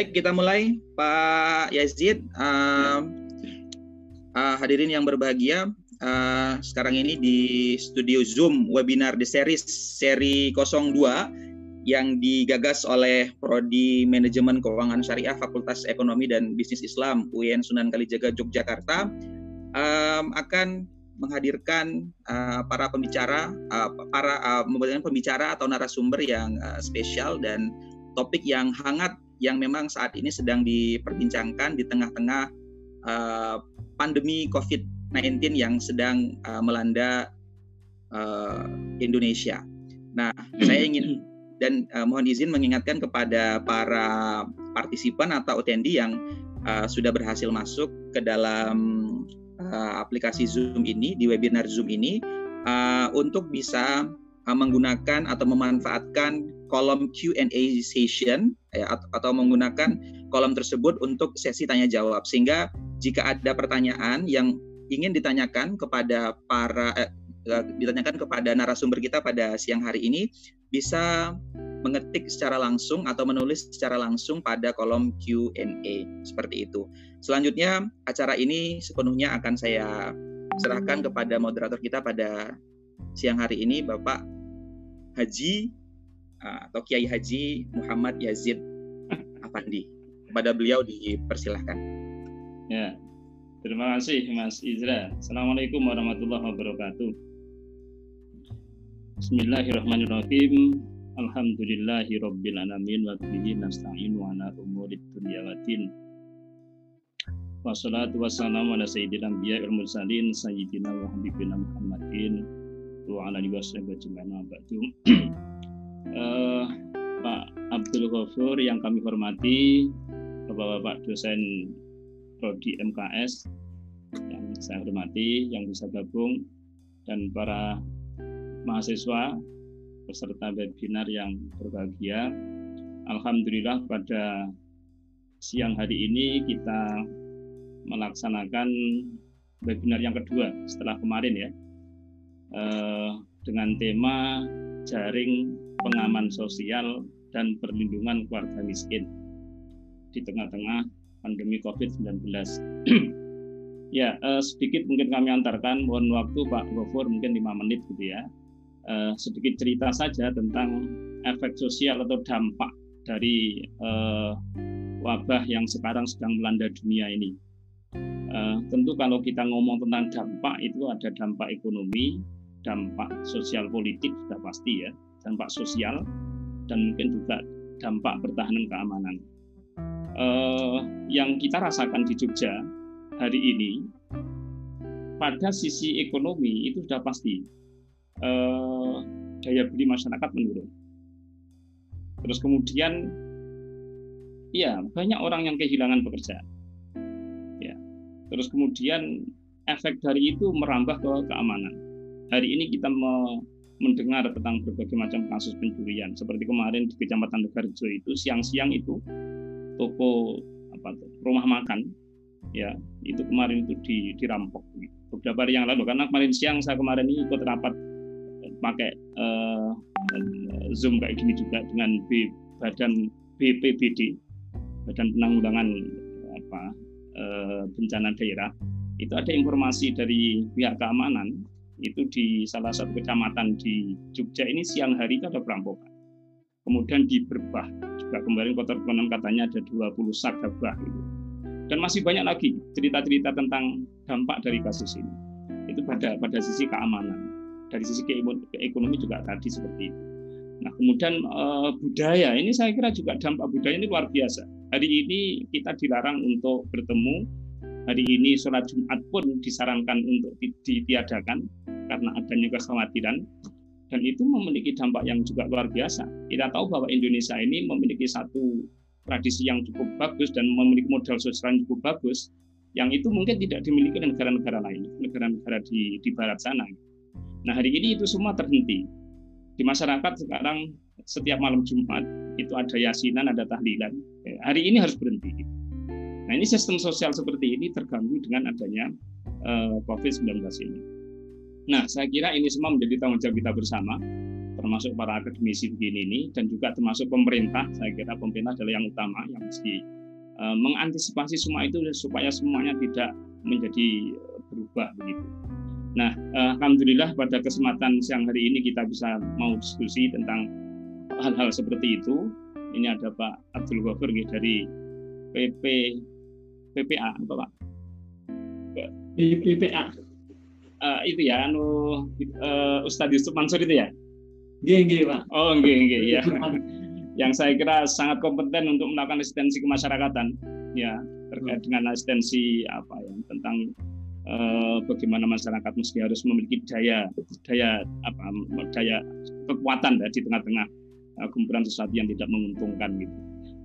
baik kita mulai Pak Yazid. Uh, uh, hadirin yang berbahagia, uh, sekarang ini di studio Zoom webinar The Series seri 02 yang digagas oleh Prodi Manajemen Keuangan Syariah Fakultas Ekonomi dan Bisnis Islam UIN Sunan Kalijaga Yogyakarta um, akan menghadirkan uh, para pembicara, uh, para uh, pembicara atau narasumber yang uh, spesial dan topik yang hangat yang memang saat ini sedang diperbincangkan di tengah-tengah uh, pandemi COVID-19 yang sedang uh, melanda uh, Indonesia. Nah, saya ingin dan uh, mohon izin mengingatkan kepada para partisipan atau attendee yang uh, sudah berhasil masuk ke dalam uh, aplikasi Zoom ini di webinar Zoom ini uh, untuk bisa uh, menggunakan atau memanfaatkan kolom Q&A session ya, atau menggunakan kolom tersebut untuk sesi tanya jawab sehingga jika ada pertanyaan yang ingin ditanyakan kepada para eh, ditanyakan kepada narasumber kita pada siang hari ini bisa mengetik secara langsung atau menulis secara langsung pada kolom Q&A seperti itu. Selanjutnya acara ini sepenuhnya akan saya serahkan kepada moderator kita pada siang hari ini Bapak Haji uh, atau Kiai Haji Muhammad Yazid Afandi. Kepada beliau dipersilahkan. Ya, terima kasih Mas Izra. Assalamualaikum warahmatullahi wabarakatuh. Bismillahirrahmanirrahim. Alhamdulillahi rabbil alamin wa bihi nasta'in wa ala umurid dunya wa din. Wassalatu wassalamu ala sayyidil anbiya mursalin sayyidina wa habibina Muhammadin wa ala alihi wasallam ba'du. uh, Pak Abdul Ghafur yang kami hormati, Bapak-bapak dosen prodi MKS yang saya hormati, yang bisa gabung dan para mahasiswa peserta webinar yang berbahagia. Alhamdulillah pada siang hari ini kita melaksanakan webinar yang kedua setelah kemarin ya eh, dengan tema jaring pengaman sosial dan perlindungan keluarga miskin di tengah-tengah pandemi COVID-19. ya, eh, sedikit mungkin kami antarkan, mohon waktu Pak Gofur mungkin lima menit gitu ya uh, sedikit cerita saja tentang efek sosial atau dampak dari uh, wabah yang sekarang sedang melanda dunia ini. Uh, tentu kalau kita ngomong tentang dampak itu ada dampak ekonomi, dampak sosial politik sudah pasti ya, dampak sosial dan mungkin juga dampak pertahanan keamanan. Uh, yang kita rasakan di Jogja hari ini pada sisi ekonomi itu sudah pasti eh, daya beli masyarakat menurun. Terus kemudian, ya banyak orang yang kehilangan pekerjaan. Ya, terus kemudian efek dari itu merambah ke keamanan. Hari ini kita me mendengar tentang berbagai macam kasus pencurian. Seperti kemarin di Kecamatan Negarjo itu siang-siang itu toko apa rumah makan ya itu kemarin itu dirampok beberapa hari yang lalu karena kemarin siang saya kemarin ini ikut rapat pakai uh, Zoom kayak gini juga dengan B, badan BPBD, Badan Penanggulangan apa uh, bencana daerah. Itu ada informasi dari pihak keamanan itu di salah satu kecamatan di Jogja ini siang hari itu ada perampokan. Kemudian di Berbah juga kemarin kota ekonom katanya ada 20 sak gabah gitu. Dan masih banyak lagi cerita-cerita tentang dampak dari kasus ini. Itu pada pada sisi keamanan dari sisi ekonomi juga tadi seperti itu. Nah, kemudian uh, budaya ini saya kira juga dampak budaya ini luar biasa. Hari ini kita dilarang untuk bertemu. Hari ini sholat Jumat pun disarankan untuk ditiadakan karena adanya kekhawatiran dan itu memiliki dampak yang juga luar biasa. Kita tahu bahwa Indonesia ini memiliki satu tradisi yang cukup bagus dan memiliki modal sosial yang cukup bagus yang itu mungkin tidak dimiliki negara-negara lain, negara-negara di, di barat sana. Nah hari ini itu semua terhenti. Di masyarakat sekarang setiap malam Jumat itu ada yasinan, ada tahlilan. Eh, hari ini harus berhenti. Nah ini sistem sosial seperti ini terganggu dengan adanya uh, eh, COVID-19 ini. Nah saya kira ini semua menjadi tanggung jawab kita bersama, termasuk para akademisi begini ini dan juga termasuk pemerintah saya kira pemerintah adalah yang utama yang mesti uh, mengantisipasi semua itu supaya semuanya tidak menjadi berubah begitu. Nah, alhamdulillah pada kesempatan siang hari ini kita bisa mau diskusi tentang hal-hal seperti itu. Ini ada Pak Abdul Ghafur dari PP PPA apa Pak? PPA. Uh, itu ya, anu uh, Ustadz Yusuf Mansur itu ya? Geng, Pak. Oh, geng, geng, ya. yang saya kira sangat kompeten untuk melakukan asistensi kemasyarakatan, ya terkait hmm. dengan asistensi apa ya tentang uh, bagaimana masyarakat mesti harus memiliki daya daya apa daya kekuatan ya, di tengah-tengah uh, gempuran sesuatu yang tidak menguntungkan gitu.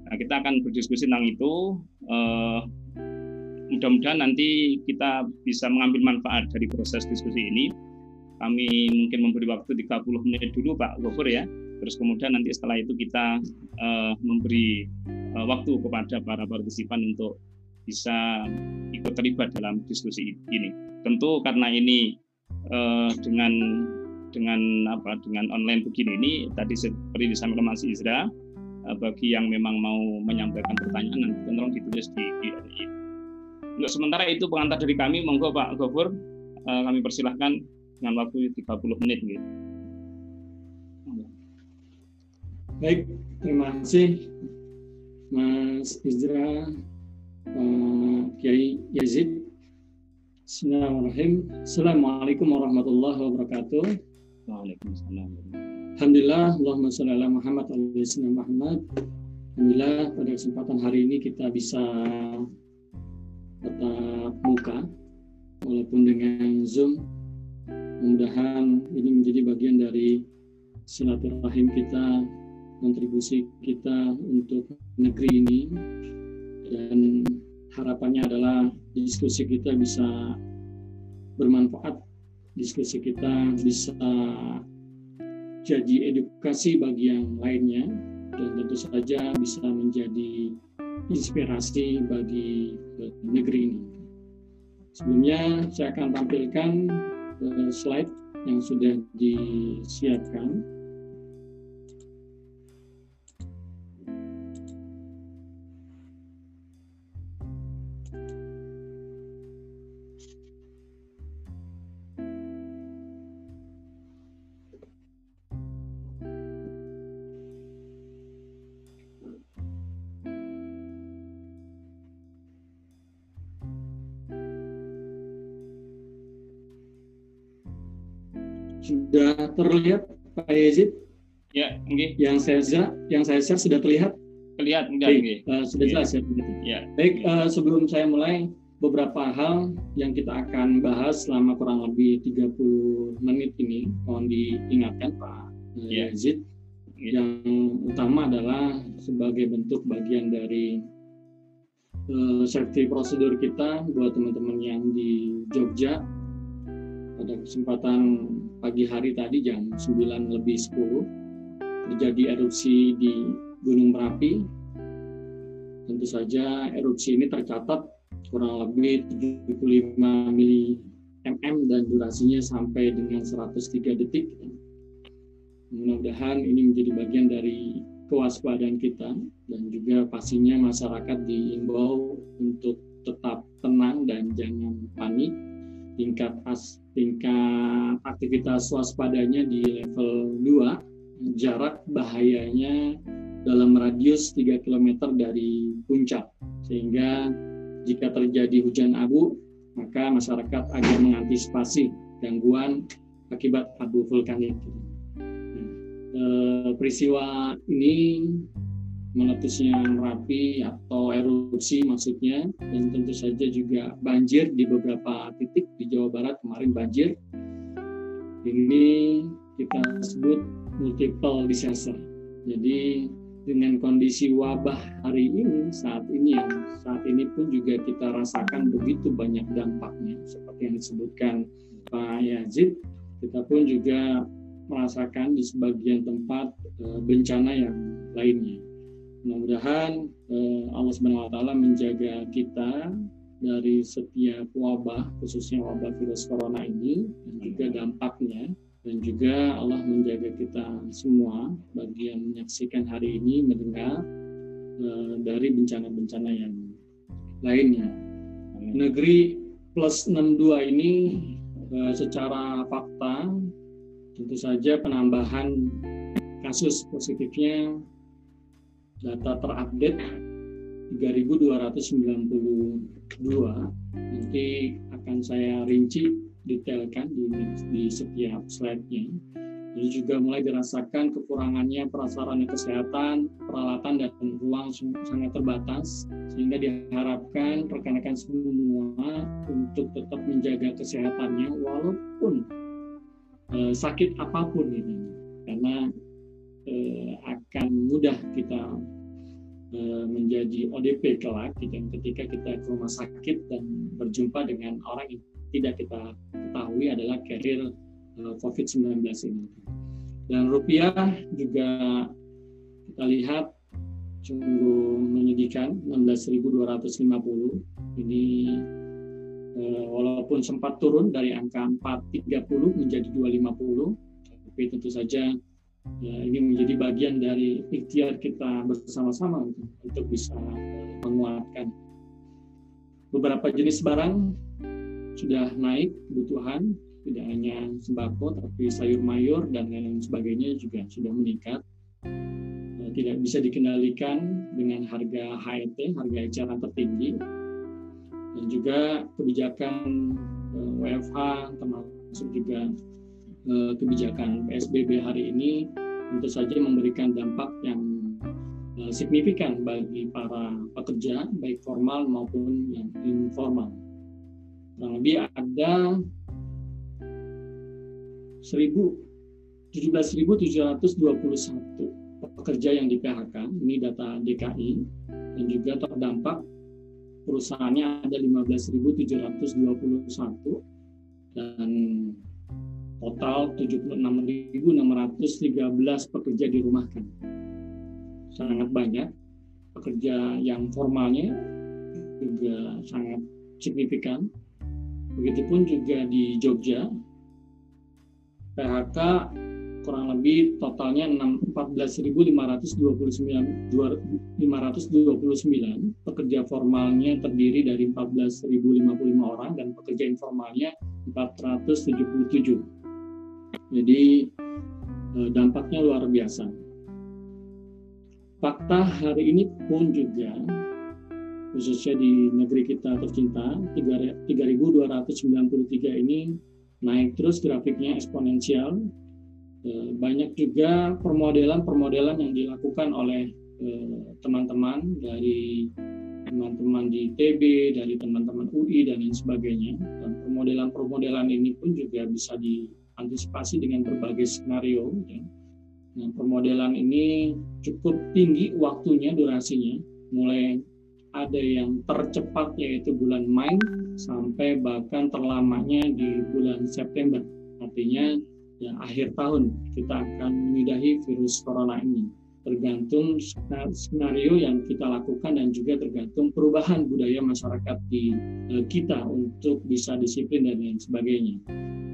Nah, kita akan berdiskusi tentang itu. Uh, mudah-mudahan nanti kita bisa mengambil manfaat dari proses diskusi ini. Kami mungkin memberi waktu 30 menit dulu Pak Gofur ya. Terus kemudian nanti setelah itu kita uh, memberi uh, waktu kepada para partisipan untuk bisa ikut terlibat dalam diskusi ini. Tentu karena ini uh, dengan dengan apa dengan online begini ini tadi seperti disampaikan Mas Izra uh, bagi yang memang mau menyampaikan pertanyaan nanti tolong ditulis di, di untuk sementara itu pengantar dari kami, monggo Pak Gofur, uh, kami persilahkan dengan waktu 30 menit. Gitu. Baik, terima kasih Mas Izra, uh, Kiai Yazid. Bismillahirrahmanirrahim. Assalamualaikum warahmatullahi wabarakatuh. Waalaikumsalam. Alhamdulillah, Allahumma sholli ala Muhammad Muhammad. Alhamdulillah pada kesempatan hari ini kita bisa tetap muka walaupun dengan Zoom mudah-mudahan ini menjadi bagian dari silaturahim kita kontribusi kita untuk negeri ini dan harapannya adalah diskusi kita bisa bermanfaat diskusi kita bisa jadi edukasi bagi yang lainnya dan tentu saja bisa menjadi inspirasi bagi negeri ini. Sebelumnya saya akan tampilkan uh, slide yang sudah disiapkan. Terlihat Pak Yazid? Ya, okay. Yang saya share, yang saya share sudah terlihat? Terlihat enggak? Baik, uh, sudah jelas ya. ya. Baik, uh, sebelum saya mulai beberapa hal yang kita akan bahas selama kurang lebih 30 menit ini mohon diingatkan Pak ya. Yazid ya. yang utama adalah sebagai bentuk bagian dari uh, safety prosedur kita buat teman-teman yang di Jogja pada kesempatan pagi hari tadi jam 9 lebih 10 terjadi erupsi di Gunung Merapi. Tentu saja erupsi ini tercatat kurang lebih 75 mili mm dan durasinya sampai dengan 103 detik. Mudah-mudahan ini menjadi bagian dari kewaspadaan kita dan juga pastinya masyarakat diimbau untuk tetap tenang dan jangan panik tingkat as, tingkat aktivitas waspadanya di level 2 jarak bahayanya dalam radius 3 km dari puncak sehingga jika terjadi hujan abu maka masyarakat agar mengantisipasi gangguan akibat abu vulkanik. Eh, peristiwa ini meletusnya Merapi atau erupsi maksudnya dan tentu saja juga banjir di beberapa titik di Jawa Barat kemarin banjir. Ini kita sebut multiple disaster. Jadi dengan kondisi wabah hari ini saat ini yang saat ini pun juga kita rasakan begitu banyak dampaknya. Seperti yang disebutkan Pak Yazid kita pun juga merasakan di sebagian tempat eh, bencana yang lainnya. Mudah-mudahan eh, Allah Subhanahu wa taala menjaga kita dari setiap wabah khususnya wabah virus corona ini dan juga dampaknya. Dan juga Allah menjaga kita semua bagi yang menyaksikan hari ini mendengar uh, dari bencana-bencana yang lainnya. Negeri plus 62 ini uh, secara fakta tentu saja penambahan kasus positifnya data terupdate 3292 nanti akan saya rinci detailkan di, di setiap slide-nya. Jadi juga mulai dirasakan kekurangannya prasarana kesehatan, peralatan dan ruang sangat terbatas, sehingga diharapkan rekan-rekan semua untuk tetap menjaga kesehatannya walaupun eh, sakit apa pun ini, karena eh, akan mudah kita menjadi ODP kelak ketika kita ke rumah sakit dan berjumpa dengan orang yang tidak kita ketahui adalah carrier eh, COVID-19 ini. Dan rupiah juga kita lihat sungguh menyedihkan 16.250 ini eh, walaupun sempat turun dari angka 430 menjadi 250 tapi tentu saja ya, ini menjadi bagian dari ikhtiar kita bersama-sama untuk bisa eh, menguatkan. Beberapa jenis barang sudah naik kebutuhan tidak hanya sembako tapi sayur mayur dan lain sebagainya juga sudah meningkat. Eh, tidak bisa dikendalikan dengan harga HET harga eceran tertinggi. Dan juga kebijakan eh, WFH termasuk juga eh, kebijakan PSBB hari ini tentu saja memberikan dampak yang signifikan bagi para pekerja baik formal maupun yang informal. Kurang lebih ada 17.721 pekerja yang di PHK, ini data DKI, dan juga terdampak perusahaannya ada 15.721 dan total 76.613 pekerja dirumahkan. Sangat banyak pekerja yang formalnya juga sangat signifikan Begitupun juga di Jogja, PHK kurang lebih totalnya 14.529 pekerja formalnya terdiri dari 14.055 orang dan pekerja informalnya 477 jadi eh, dampaknya luar biasa fakta hari ini pun juga khususnya di negeri kita tercinta 3293 ini naik terus grafiknya eksponensial eh, banyak juga permodelan-permodelan yang dilakukan oleh eh, teman-teman dari teman-teman di TB, dari teman-teman UI dan lain sebagainya. Dan permodelan-permodelan ini pun juga bisa diantisipasi dengan berbagai skenario. Ya. Nah, permodelan ini cukup tinggi waktunya, durasinya, mulai ada yang tercepat yaitu bulan Mei sampai bahkan terlamanya di bulan September. Artinya ya akhir tahun kita akan menyudahi virus corona ini. Tergantung skenario yang kita lakukan dan juga tergantung perubahan budaya masyarakat di eh, kita untuk bisa disiplin dan lain sebagainya.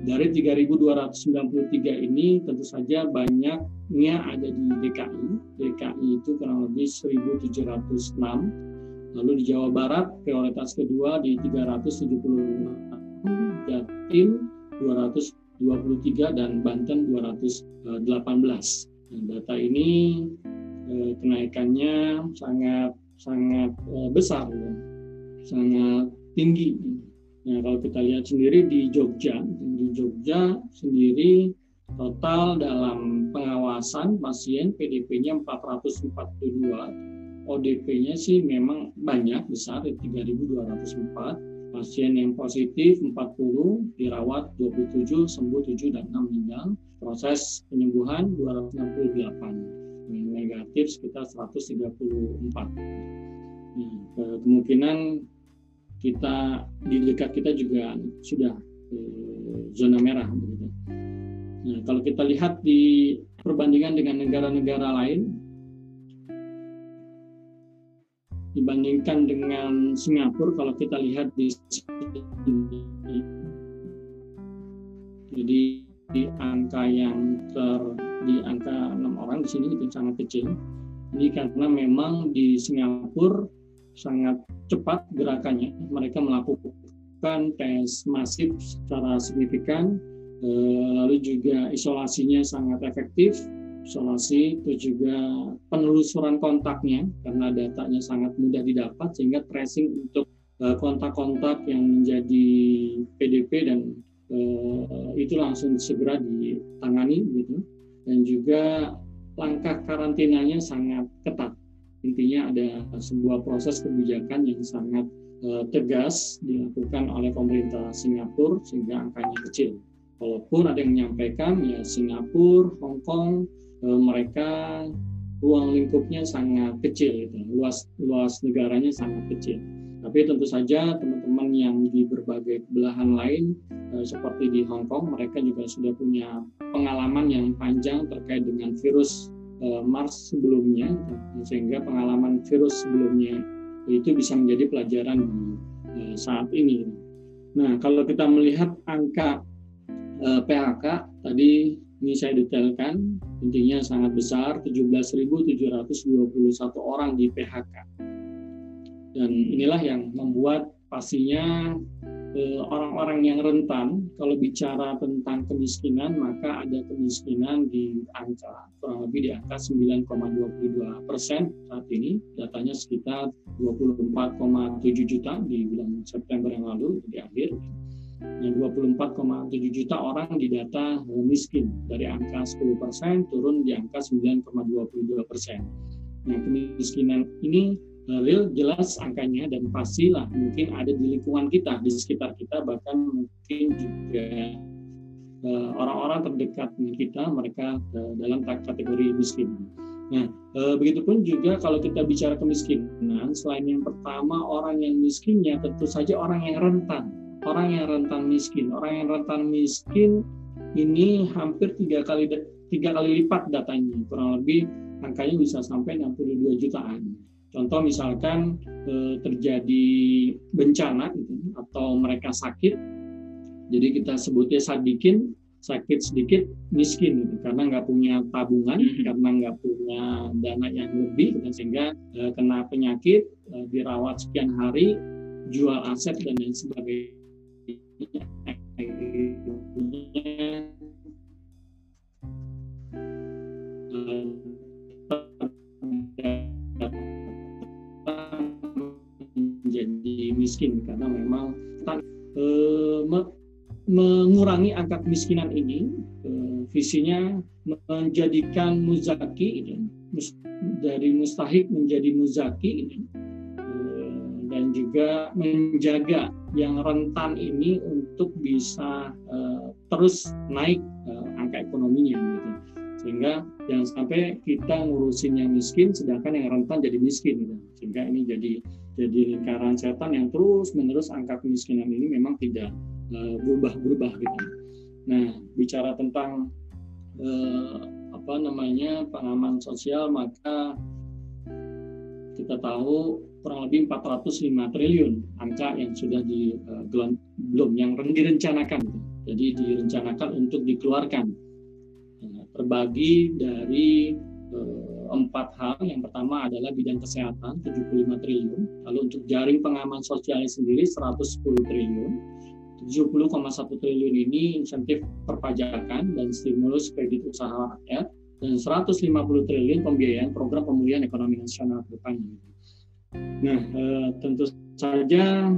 Dari 3.293 ini tentu saja banyaknya ada di DKI. DKI itu kurang lebih 1.706 Lalu di Jawa Barat prioritas kedua di 370 Jatim 223 dan Banten 218. Nah, data ini eh, kenaikannya sangat sangat eh, besar, ya. sangat tinggi. Nah, kalau kita lihat sendiri di Jogja, di Jogja sendiri total dalam pengawasan pasien PDP-nya 442 ODP-nya sih memang banyak besar 3.204 pasien yang positif 40 dirawat 27 sembuh 7 dan 6 meninggal proses penyembuhan 268 negatif sekitar 134 nah, kemungkinan kita di dekat kita juga sudah eh, zona merah. Nah, kalau kita lihat di perbandingan dengan negara-negara lain, dibandingkan dengan Singapura kalau kita lihat di sini. Jadi di angka yang ter di angka enam orang di sini itu sangat kecil. Ini karena memang di Singapura sangat cepat gerakannya. Mereka melakukan tes masif secara signifikan, eh, lalu juga isolasinya sangat efektif. Isolasi itu juga penelusuran kontaknya karena datanya sangat mudah didapat sehingga tracing untuk eh, kontak-kontak yang menjadi PDP dan eh, itu langsung segera ditangani gitu dan juga langkah karantinanya sangat ketat intinya ada sebuah proses kebijakan yang sangat uh, tegas dilakukan oleh pemerintah Singapura sehingga angkanya kecil. Walaupun ada yang menyampaikan ya Singapura, Hong Kong uh, mereka ruang lingkupnya sangat kecil itu, luas luas negaranya sangat kecil. Tapi tentu saja teman-teman yang di berbagai belahan lain uh, seperti di Hong Kong mereka juga sudah punya pengalaman yang panjang terkait dengan virus Eh, Mars sebelumnya sehingga pengalaman virus sebelumnya itu bisa menjadi pelajaran eh, saat ini. Nah, kalau kita melihat angka eh, PHK tadi ini saya detailkan intinya sangat besar 17.721 orang di PHK. Dan inilah yang membuat pastinya Eh, orang-orang yang rentan, kalau bicara tentang kemiskinan, maka ada kemiskinan di angka kurang lebih di angka 9,22 persen saat ini. Datanya sekitar 24,7 juta di bulan September yang lalu di akhir. Nah, 24,7 juta orang didata miskin dari angka 10 persen turun di angka 9,22 persen. Nah, kemiskinan ini real jelas angkanya dan pastilah mungkin ada di lingkungan kita di sekitar kita bahkan mungkin juga uh, orang-orang terdekat dengan kita mereka uh, dalam kategori miskin. Nah, begitupun juga kalau kita bicara kemiskinan, selain yang pertama orang yang miskinnya tentu saja orang yang rentan, orang yang rentan miskin, orang yang rentan miskin ini hampir tiga kali tiga kali lipat datanya, kurang lebih angkanya bisa sampai 62 jutaan. Contoh misalkan eh, terjadi bencana gitu, atau mereka sakit, jadi kita sebutnya sadikin, sakit sedikit miskin gitu, karena nggak punya tabungan, mm-hmm. karena nggak punya dana yang lebih, dan sehingga eh, kena penyakit, eh, dirawat sekian hari, jual aset dan lain sebagainya. Miskin karena memang e, me, mengurangi angka kemiskinan ini e, visinya menjadikan muzaki ini dari mustahik menjadi muzaki ini e, dan juga menjaga yang rentan ini untuk bisa e, terus naik e, angka ekonominya gitu sehingga jangan sampai kita ngurusin yang miskin sedangkan yang rentan jadi miskin gitu. sehingga ini jadi jadi lingkaran setan yang terus menerus angka kemiskinan ini memang tidak uh, berubah-berubah gitu. Nah bicara tentang uh, apa namanya pengaman sosial maka kita tahu kurang lebih 405 triliun angka yang sudah di uh, belum yang direncanakan jadi direncanakan untuk dikeluarkan terbagi dari eh, empat hal. Yang pertama adalah bidang kesehatan 75 triliun, lalu untuk jaring pengaman sosialnya sendiri 110 triliun. 70,1 triliun ini insentif perpajakan dan stimulus kredit usaha rakyat dan 150 triliun pembiayaan program pemulihan ekonomi nasional ke depannya. Nah, eh, tentu saja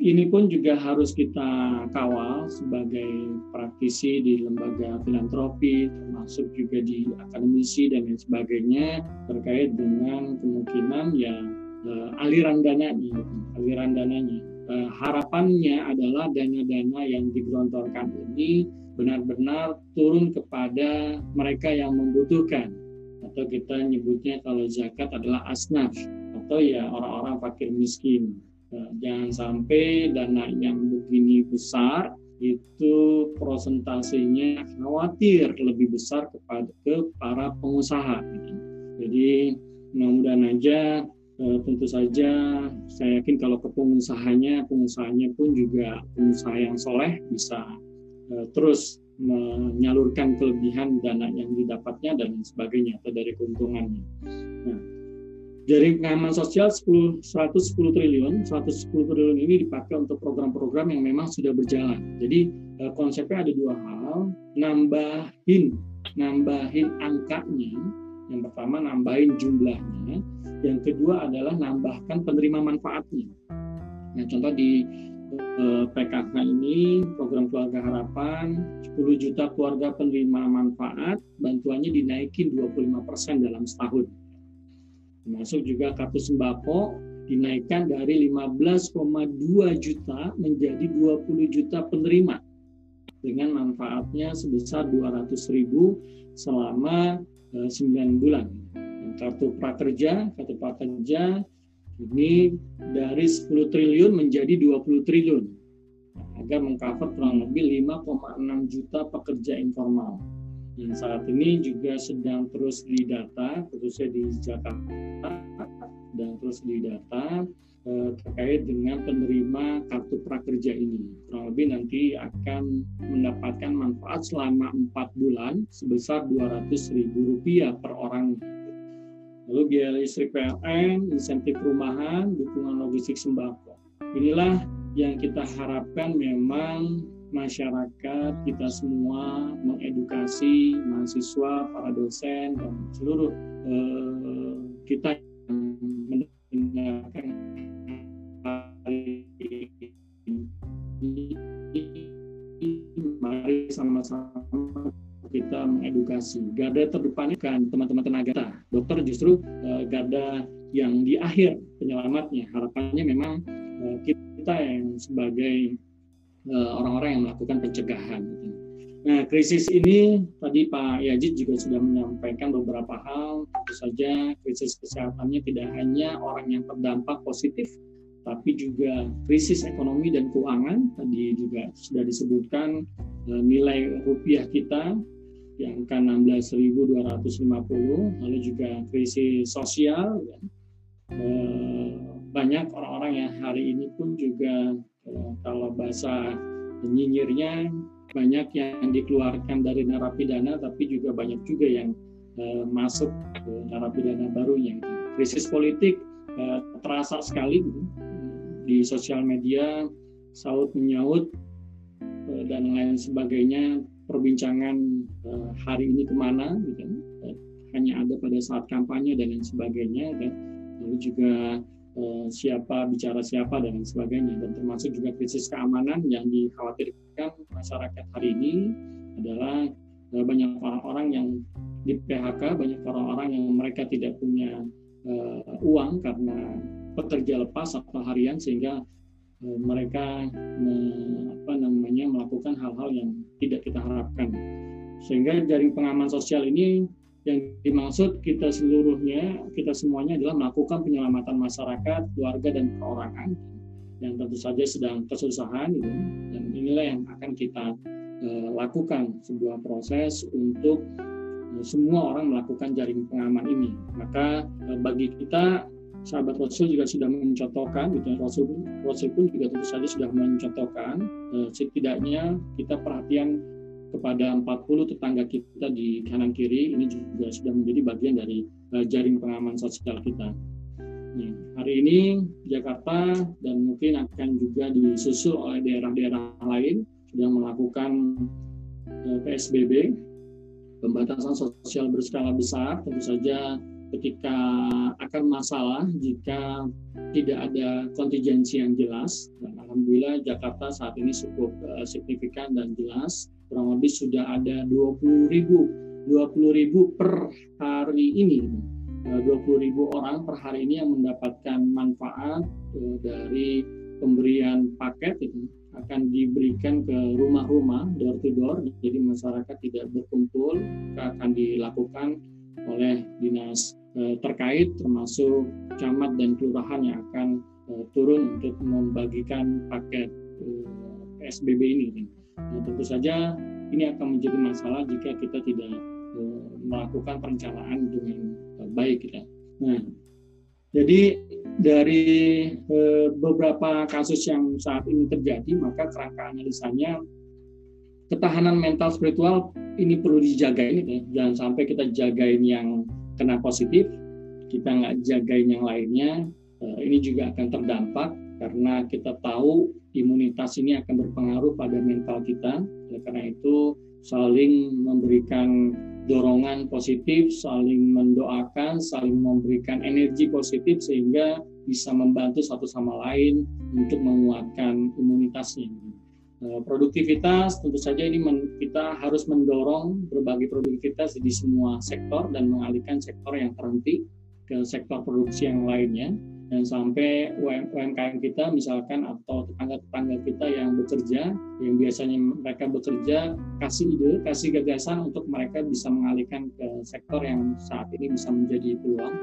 ini pun juga harus kita kawal sebagai praktisi di lembaga filantropi, termasuk juga di akademisi dan lain sebagainya terkait dengan kemungkinan ya uh, aliran dananya, aliran dananya. Uh, harapannya adalah dana-dana yang digelontorkan ini benar-benar turun kepada mereka yang membutuhkan atau kita nyebutnya kalau zakat adalah asnaf atau ya orang-orang fakir miskin Eh, jangan sampai dana yang begini besar itu prosentasenya khawatir lebih besar kepada ke para pengusaha. Jadi mudah-mudahan aja eh, tentu saja saya yakin kalau ke pengusahanya, pengusahanya pun juga pengusaha yang soleh bisa eh, terus menyalurkan kelebihan dana yang didapatnya dan sebagainya atau dari keuntungannya. Nah, dari pengaman sosial 10, 110 triliun, 110 triliun ini dipakai untuk program-program yang memang sudah berjalan. Jadi eh, konsepnya ada dua hal, nambahin, nambahin angkanya. Yang pertama nambahin jumlahnya, yang kedua adalah nambahkan penerima manfaatnya. Nah, contoh di eh, PKK ini program keluarga harapan 10 juta keluarga penerima manfaat bantuannya dinaikin 25% dalam setahun termasuk juga kartu sembako dinaikkan dari 15,2 juta menjadi 20 juta penerima dengan manfaatnya sebesar 200 ribu selama 9 eh, bulan. Kartu prakerja, kartu prakerja ini dari 10 triliun menjadi 20 triliun agar mengcover kurang lebih 5,6 juta pekerja informal yang saat ini juga sedang terus didata, khususnya di Jakarta, dan terus didata eh, terkait dengan penerima kartu prakerja ini. Kurang lebih nanti akan mendapatkan manfaat selama empat bulan sebesar Rp200.000 per orang. Lalu biaya listrik PLN, insentif perumahan, dukungan logistik sembako. Inilah yang kita harapkan memang masyarakat kita semua mengedukasi mahasiswa, para dosen dan seluruh eh, kita yang mendengarkan mari sama-sama kita mengedukasi. Garda terdepan kan teman-teman tenaga dokter justru eh, garda yang di akhir penyelamatnya. Harapannya memang eh, kita yang sebagai orang-orang yang melakukan pencegahan. Gitu. Nah, krisis ini tadi Pak Yajid juga sudah menyampaikan beberapa hal. Tentu saja krisis kesehatannya tidak hanya orang yang terdampak positif, tapi juga krisis ekonomi dan keuangan. Tadi juga sudah disebutkan eh, nilai rupiah kita yang angka 16.250, lalu juga krisis sosial. Ya. Banyak orang-orang yang hari ini pun juga kalau bahasa nyinyirnya banyak yang dikeluarkan dari narapidana, tapi juga banyak juga yang uh, masuk ke narapidana barunya. Krisis politik uh, terasa sekali gitu. di sosial media, saut menyaut dan lain sebagainya. Perbincangan hari ini ke mana, gitu. Hanya ada pada saat kampanye dan lain sebagainya. Dan lalu juga Eh, siapa bicara siapa dan sebagainya. Dan termasuk juga krisis keamanan yang dikhawatirkan masyarakat hari ini adalah eh, banyak orang-orang yang di PHK banyak orang-orang yang mereka tidak punya uh, uang karena pekerja lepas atau harian sehingga uh, mereka me, apa namanya melakukan hal-hal yang tidak kita harapkan. Sehingga jaring pengaman sosial ini yang dimaksud kita seluruhnya, kita semuanya adalah melakukan penyelamatan masyarakat, keluarga dan perorangan yang tentu saja sedang kesusahan gitu. dan inilah yang akan kita uh, lakukan sebuah proses untuk uh, semua orang melakukan jaring pengaman ini. Maka uh, bagi kita sahabat Rasul juga sudah mencontohkan, gitu. Rasul, Rasul pun juga tentu saja sudah mencontohkan setidaknya kita perhatian kepada 40 tetangga kita di kanan kiri ini juga sudah menjadi bagian dari uh, jaring pengaman sosial kita. Nah, hari ini Jakarta dan mungkin akan juga disusul oleh daerah-daerah lain sudah melakukan uh, eh, PSBB, pembatasan sosial berskala besar. Tentu saja ketika akan masalah jika tidak ada kontingensi yang jelas. Dan Alhamdulillah Jakarta saat ini cukup uh, signifikan dan jelas kurang lebih sudah ada 20 ribu 20 ribu per hari ini 20 eh, ribu orang per hari ini yang mendapatkan manfaat eh, dari pemberian paket itu akan diberikan ke rumah-rumah door to door jadi masyarakat tidak berkumpul akan dilakukan oleh dinas eh, terkait termasuk camat dan kelurahan yang akan turun untuk membagikan paket PSBB ini. Nah, tentu saja ini akan menjadi masalah jika kita tidak uh, melakukan perencanaan dengan uh, baik. Ya. Nah, jadi dari uh, beberapa kasus yang saat ini terjadi, maka kerangka analisanya ketahanan mental spiritual ini perlu dijaga ini jangan sampai kita jagain yang kena positif kita nggak jagain yang lainnya ini juga akan terdampak karena kita tahu imunitas ini akan berpengaruh pada mental kita oleh karena itu saling memberikan dorongan positif, saling mendoakan, saling memberikan energi positif sehingga bisa membantu satu sama lain untuk menguatkan imunitasnya. Eh, produktivitas tentu saja ini kita harus mendorong berbagai produktivitas di semua sektor dan mengalihkan sektor yang terhenti ke sektor produksi yang lainnya dan sampai UMKM kita misalkan atau tetangga-tetangga kita yang bekerja yang biasanya mereka bekerja kasih ide, kasih gagasan untuk mereka bisa mengalihkan ke sektor yang saat ini bisa menjadi peluang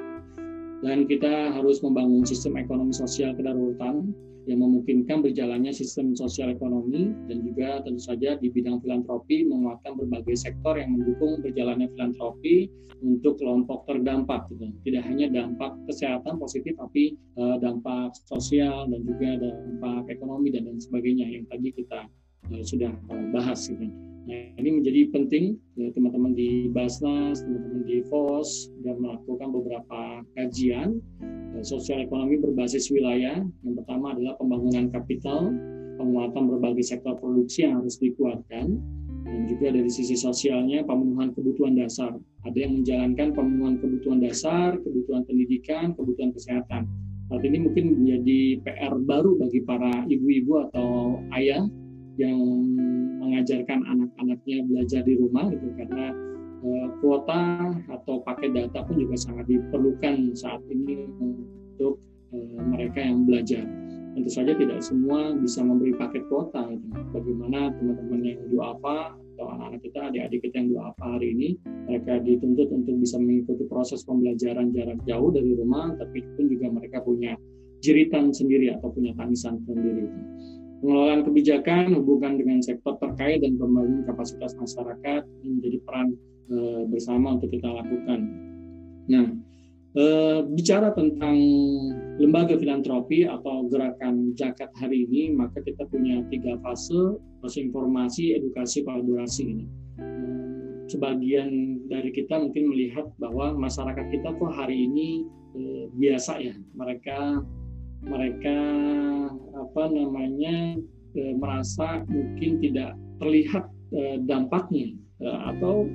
dan kita harus membangun sistem ekonomi sosial kedaruratan yang memungkinkan berjalannya sistem sosial ekonomi dan juga tentu saja di bidang filantropi menguatkan berbagai sektor yang mendukung berjalannya filantropi untuk kelompok terdampak gitu. Tidak hanya dampak kesehatan positif tapi uh, dampak sosial dan juga dampak ekonomi dan lain sebagainya yang tadi kita uh, sudah uh, bahas gitu. Nah, ini menjadi penting ya, teman-teman di Basnas, teman-teman di FOS dan melakukan beberapa kajian eh, sosial ekonomi berbasis wilayah. Yang pertama adalah pembangunan kapital, penguatan berbagai sektor produksi yang harus dikuatkan, dan juga dari sisi sosialnya pemenuhan kebutuhan dasar. Ada yang menjalankan pemenuhan kebutuhan dasar, kebutuhan pendidikan, kebutuhan kesehatan. Saat ini mungkin menjadi PR baru bagi para ibu-ibu atau ayah yang mengajarkan anak-anaknya belajar di rumah gitu karena uh, kuota atau paket data pun juga sangat diperlukan saat ini untuk uh, mereka yang belajar. Tentu saja tidak semua bisa memberi paket kuota. Gitu. Bagaimana teman-teman yang apa atau anak-anak kita, adik-adik kita yang apa hari ini, mereka dituntut untuk bisa mengikuti proses pembelajaran jarak jauh dari rumah, tapi pun juga mereka punya jeritan sendiri atau punya tangisan sendiri. Gitu pengelolaan kebijakan hubungan dengan sektor terkait dan pembangunan kapasitas masyarakat menjadi peran e, bersama untuk kita lakukan. Nah, e, bicara tentang lembaga filantropi atau gerakan zakat hari ini, maka kita punya tiga fase: fase informasi, edukasi, kolaborasi ini. Sebagian dari kita mungkin melihat bahwa masyarakat kita kok hari ini e, biasa ya, mereka mereka apa namanya e, merasa mungkin tidak terlihat e, dampaknya e, atau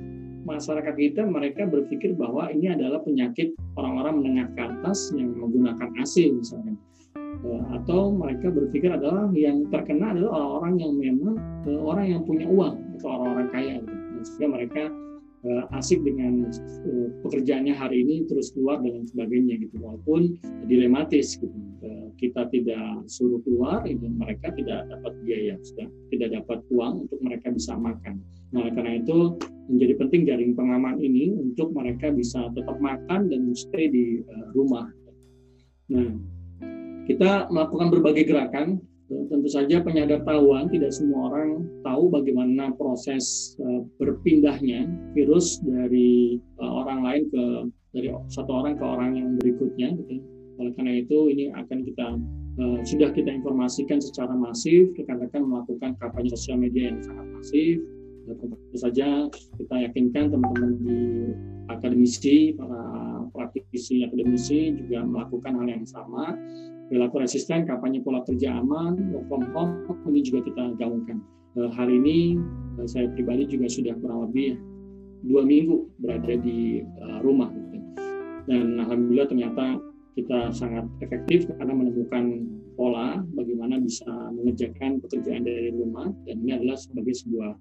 masyarakat kita mereka berpikir bahwa ini adalah penyakit orang-orang menengah ke atas yang menggunakan AC misalnya e, atau mereka berpikir adalah yang terkena adalah orang-orang yang memang e, orang yang punya uang atau orang-orang kaya gitu. sehingga mereka asik dengan uh, pekerjaannya hari ini terus keluar dan sebagainya gitu. Walaupun dilematis gitu. Uh, kita tidak suruh keluar itu mereka tidak dapat biaya sudah tidak dapat uang untuk mereka bisa makan. Nah karena itu menjadi penting jaring pengaman ini untuk mereka bisa tetap makan dan stay di rumah. Nah kita melakukan berbagai gerakan tentu saja penyadar tahuan tidak semua orang tahu bagaimana proses uh, berpindahnya virus dari uh, orang lain ke dari satu orang ke orang yang berikutnya gitu. Oleh karena itu ini akan kita uh, sudah kita informasikan secara masif rekan-rekan melakukan kampanye sosial media yang sangat masif. Tentu saja kita yakinkan teman-teman di akademisi, para praktisi akademisi juga melakukan hal yang sama perilaku resisten, kampanye pola kerja aman, work from home, ini juga kita gaungkan. Eh, hari ini eh, saya pribadi juga sudah kurang lebih dua minggu berada di eh, rumah. Gitu. Dan alhamdulillah ternyata kita sangat efektif karena menemukan pola bagaimana bisa mengerjakan pekerjaan dari rumah dan ini adalah sebagai sebuah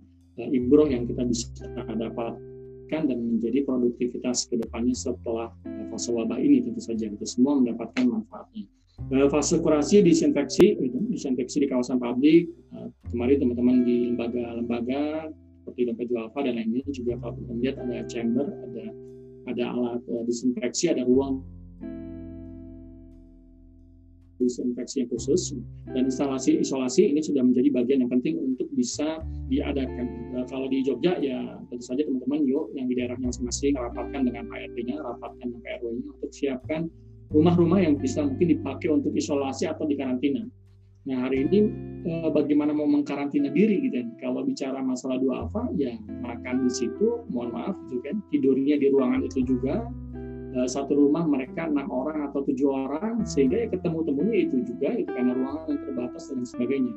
ibroh yang kita bisa dapatkan dan menjadi produktivitas ke depannya setelah fase wabah ini tentu saja kita semua mendapatkan manfaatnya. Eh, fase kurasi disinfeksi itu disinfeksi di kawasan pabrik. Uh, kemarin teman-teman di lembaga-lembaga seperti dompet dualfa dan lainnya juga kalau kita lihat ada chamber ada ada alat uh, disinfeksi ada ruang disinfeksi yang khusus. Dan instalasi isolasi ini sudah menjadi bagian yang penting untuk bisa diadakan. Kalau di Jogja ya tentu saja teman-teman yuk yang di daerahnya masing-masing rapatkan dengan Pak RT-nya, rapatkan dengan PRW-nya untuk siapkan rumah-rumah yang bisa mungkin dipakai untuk isolasi atau di karantina. Nah hari ini eh, bagaimana mau mengkarantina diri gitu kan? Kalau bicara masalah dua apa, ya makan di situ, mohon maaf gitu kan, tidurnya di ruangan itu juga eh, satu rumah mereka enam orang atau tujuh orang sehingga ya ketemu temunya itu juga itu karena ruangan yang terbatas dan sebagainya.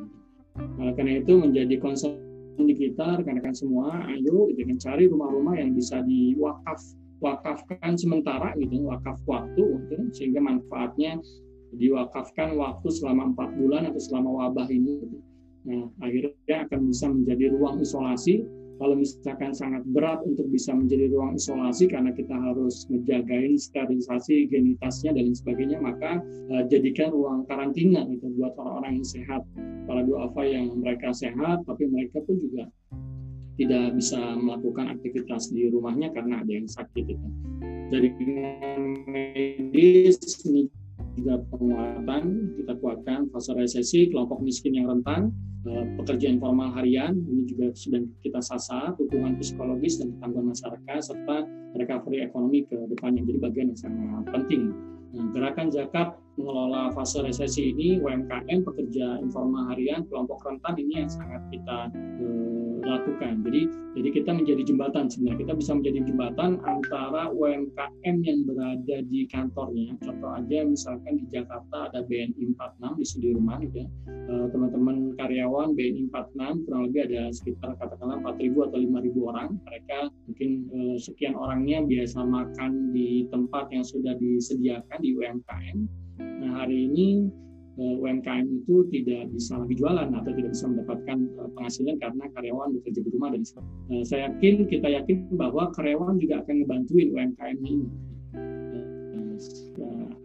Nah, karena itu menjadi concern di kita rekan-rekan semua, ayo gitu kan cari rumah-rumah yang bisa diwakaf wakafkan sementara gitu, wakaf waktu gitu, sehingga manfaatnya diwakafkan waktu selama empat bulan atau selama wabah ini. Nah, akhirnya akan bisa menjadi ruang isolasi. Kalau misalkan sangat berat untuk bisa menjadi ruang isolasi karena kita harus menjagain sterilisasi, higienitasnya dan sebagainya, maka uh, jadikan ruang karantina itu buat orang-orang yang sehat. Para duafa yang mereka sehat, tapi mereka pun juga tidak bisa melakukan aktivitas di rumahnya karena ada yang sakit. Jadi medis ini juga penguatan kita kuatkan fase resesi kelompok miskin yang rentan eh, pekerja informal harian ini juga sudah kita sasar dukungan psikologis dan tanggungan masyarakat serta recovery ekonomi ke depannya jadi bagian yang sangat penting nah, gerakan zakat mengelola fase resesi ini UMKM pekerja informal harian kelompok rentan ini yang sangat kita eh, lakukan. Jadi jadi kita menjadi jembatan sebenarnya. Kita bisa menjadi jembatan antara UMKM yang berada di kantornya. Contoh aja misalkan di Jakarta ada BNI 46 di Sudirman ya. Eh, teman-teman karyawan BNI 46 kurang lebih ada sekitar katakanlah 4.000 atau 5.000 orang. Mereka mungkin eh, sekian orangnya biasa makan di tempat yang sudah disediakan di UMKM. Nah, hari ini UMKM itu tidak bisa lagi jualan atau tidak bisa mendapatkan eh, penghasilan karena karyawan bekerja di rumah dan. Eh, saya yakin kita yakin bahwa karyawan juga akan ngebantuin UMKM ini.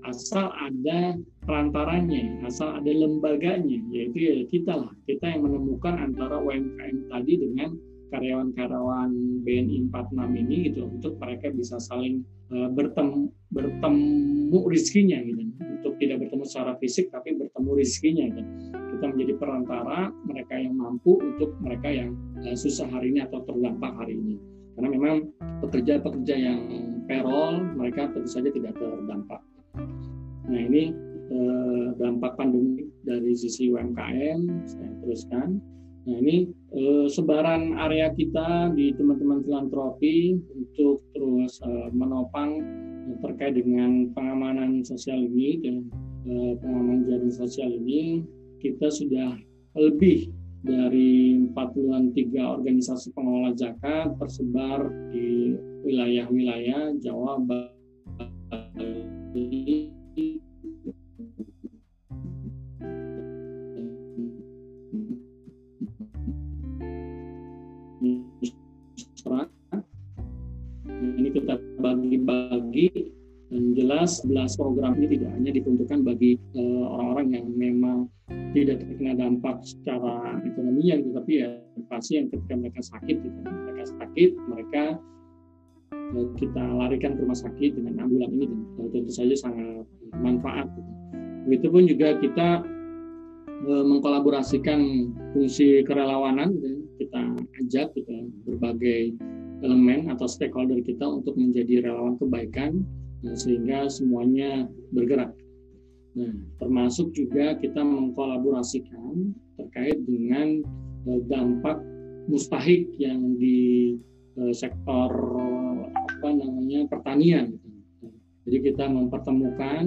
Asal ada perantaranya, asal ada lembaganya, yaitu ya kita lah, kita yang menemukan antara UMKM tadi dengan karyawan-karyawan BNI 46 ini gitu untuk mereka bisa saling bertemu bertemu rizkinya gitu untuk tidak bertemu secara fisik tapi bertemu rizkinya kan. Kita menjadi perantara mereka yang mampu untuk mereka yang uh, susah hari ini atau terdampak hari ini. Karena memang pekerja-pekerja yang payroll mereka tentu saja tidak terdampak. Nah ini uh, dampak pandemi dari sisi UMKM saya teruskan. Nah ini uh, sebaran area kita di teman-teman filantropi untuk terus uh, menopang terkait dengan pengamanan sosial ini dan uh, pengamanan jaring sosial ini. Kita sudah lebih dari 43 organisasi pengelola zakat tersebar di wilayah-wilayah Jawa, Bali, bagi-bagi dan jelas 11 program ini tidak hanya diperuntukkan bagi eh, orang-orang uh, yang memang tidak terkena dampak secara ekonomi yang tetapi ya pasti yang ketika mereka sakit gitu. mereka sakit mereka uh, kita larikan ke rumah sakit dengan ambulan ini dan uh, tentu saja sangat manfaat gitu. Begitupun juga kita uh, mengkolaborasikan fungsi kerelawanan gitu. kita ajak gitu, berbagai elemen atau stakeholder kita untuk menjadi relawan kebaikan nah, sehingga semuanya bergerak. Nah, termasuk juga kita mengkolaborasikan terkait dengan uh, dampak mustahik yang di uh, sektor apa namanya pertanian. Jadi kita mempertemukan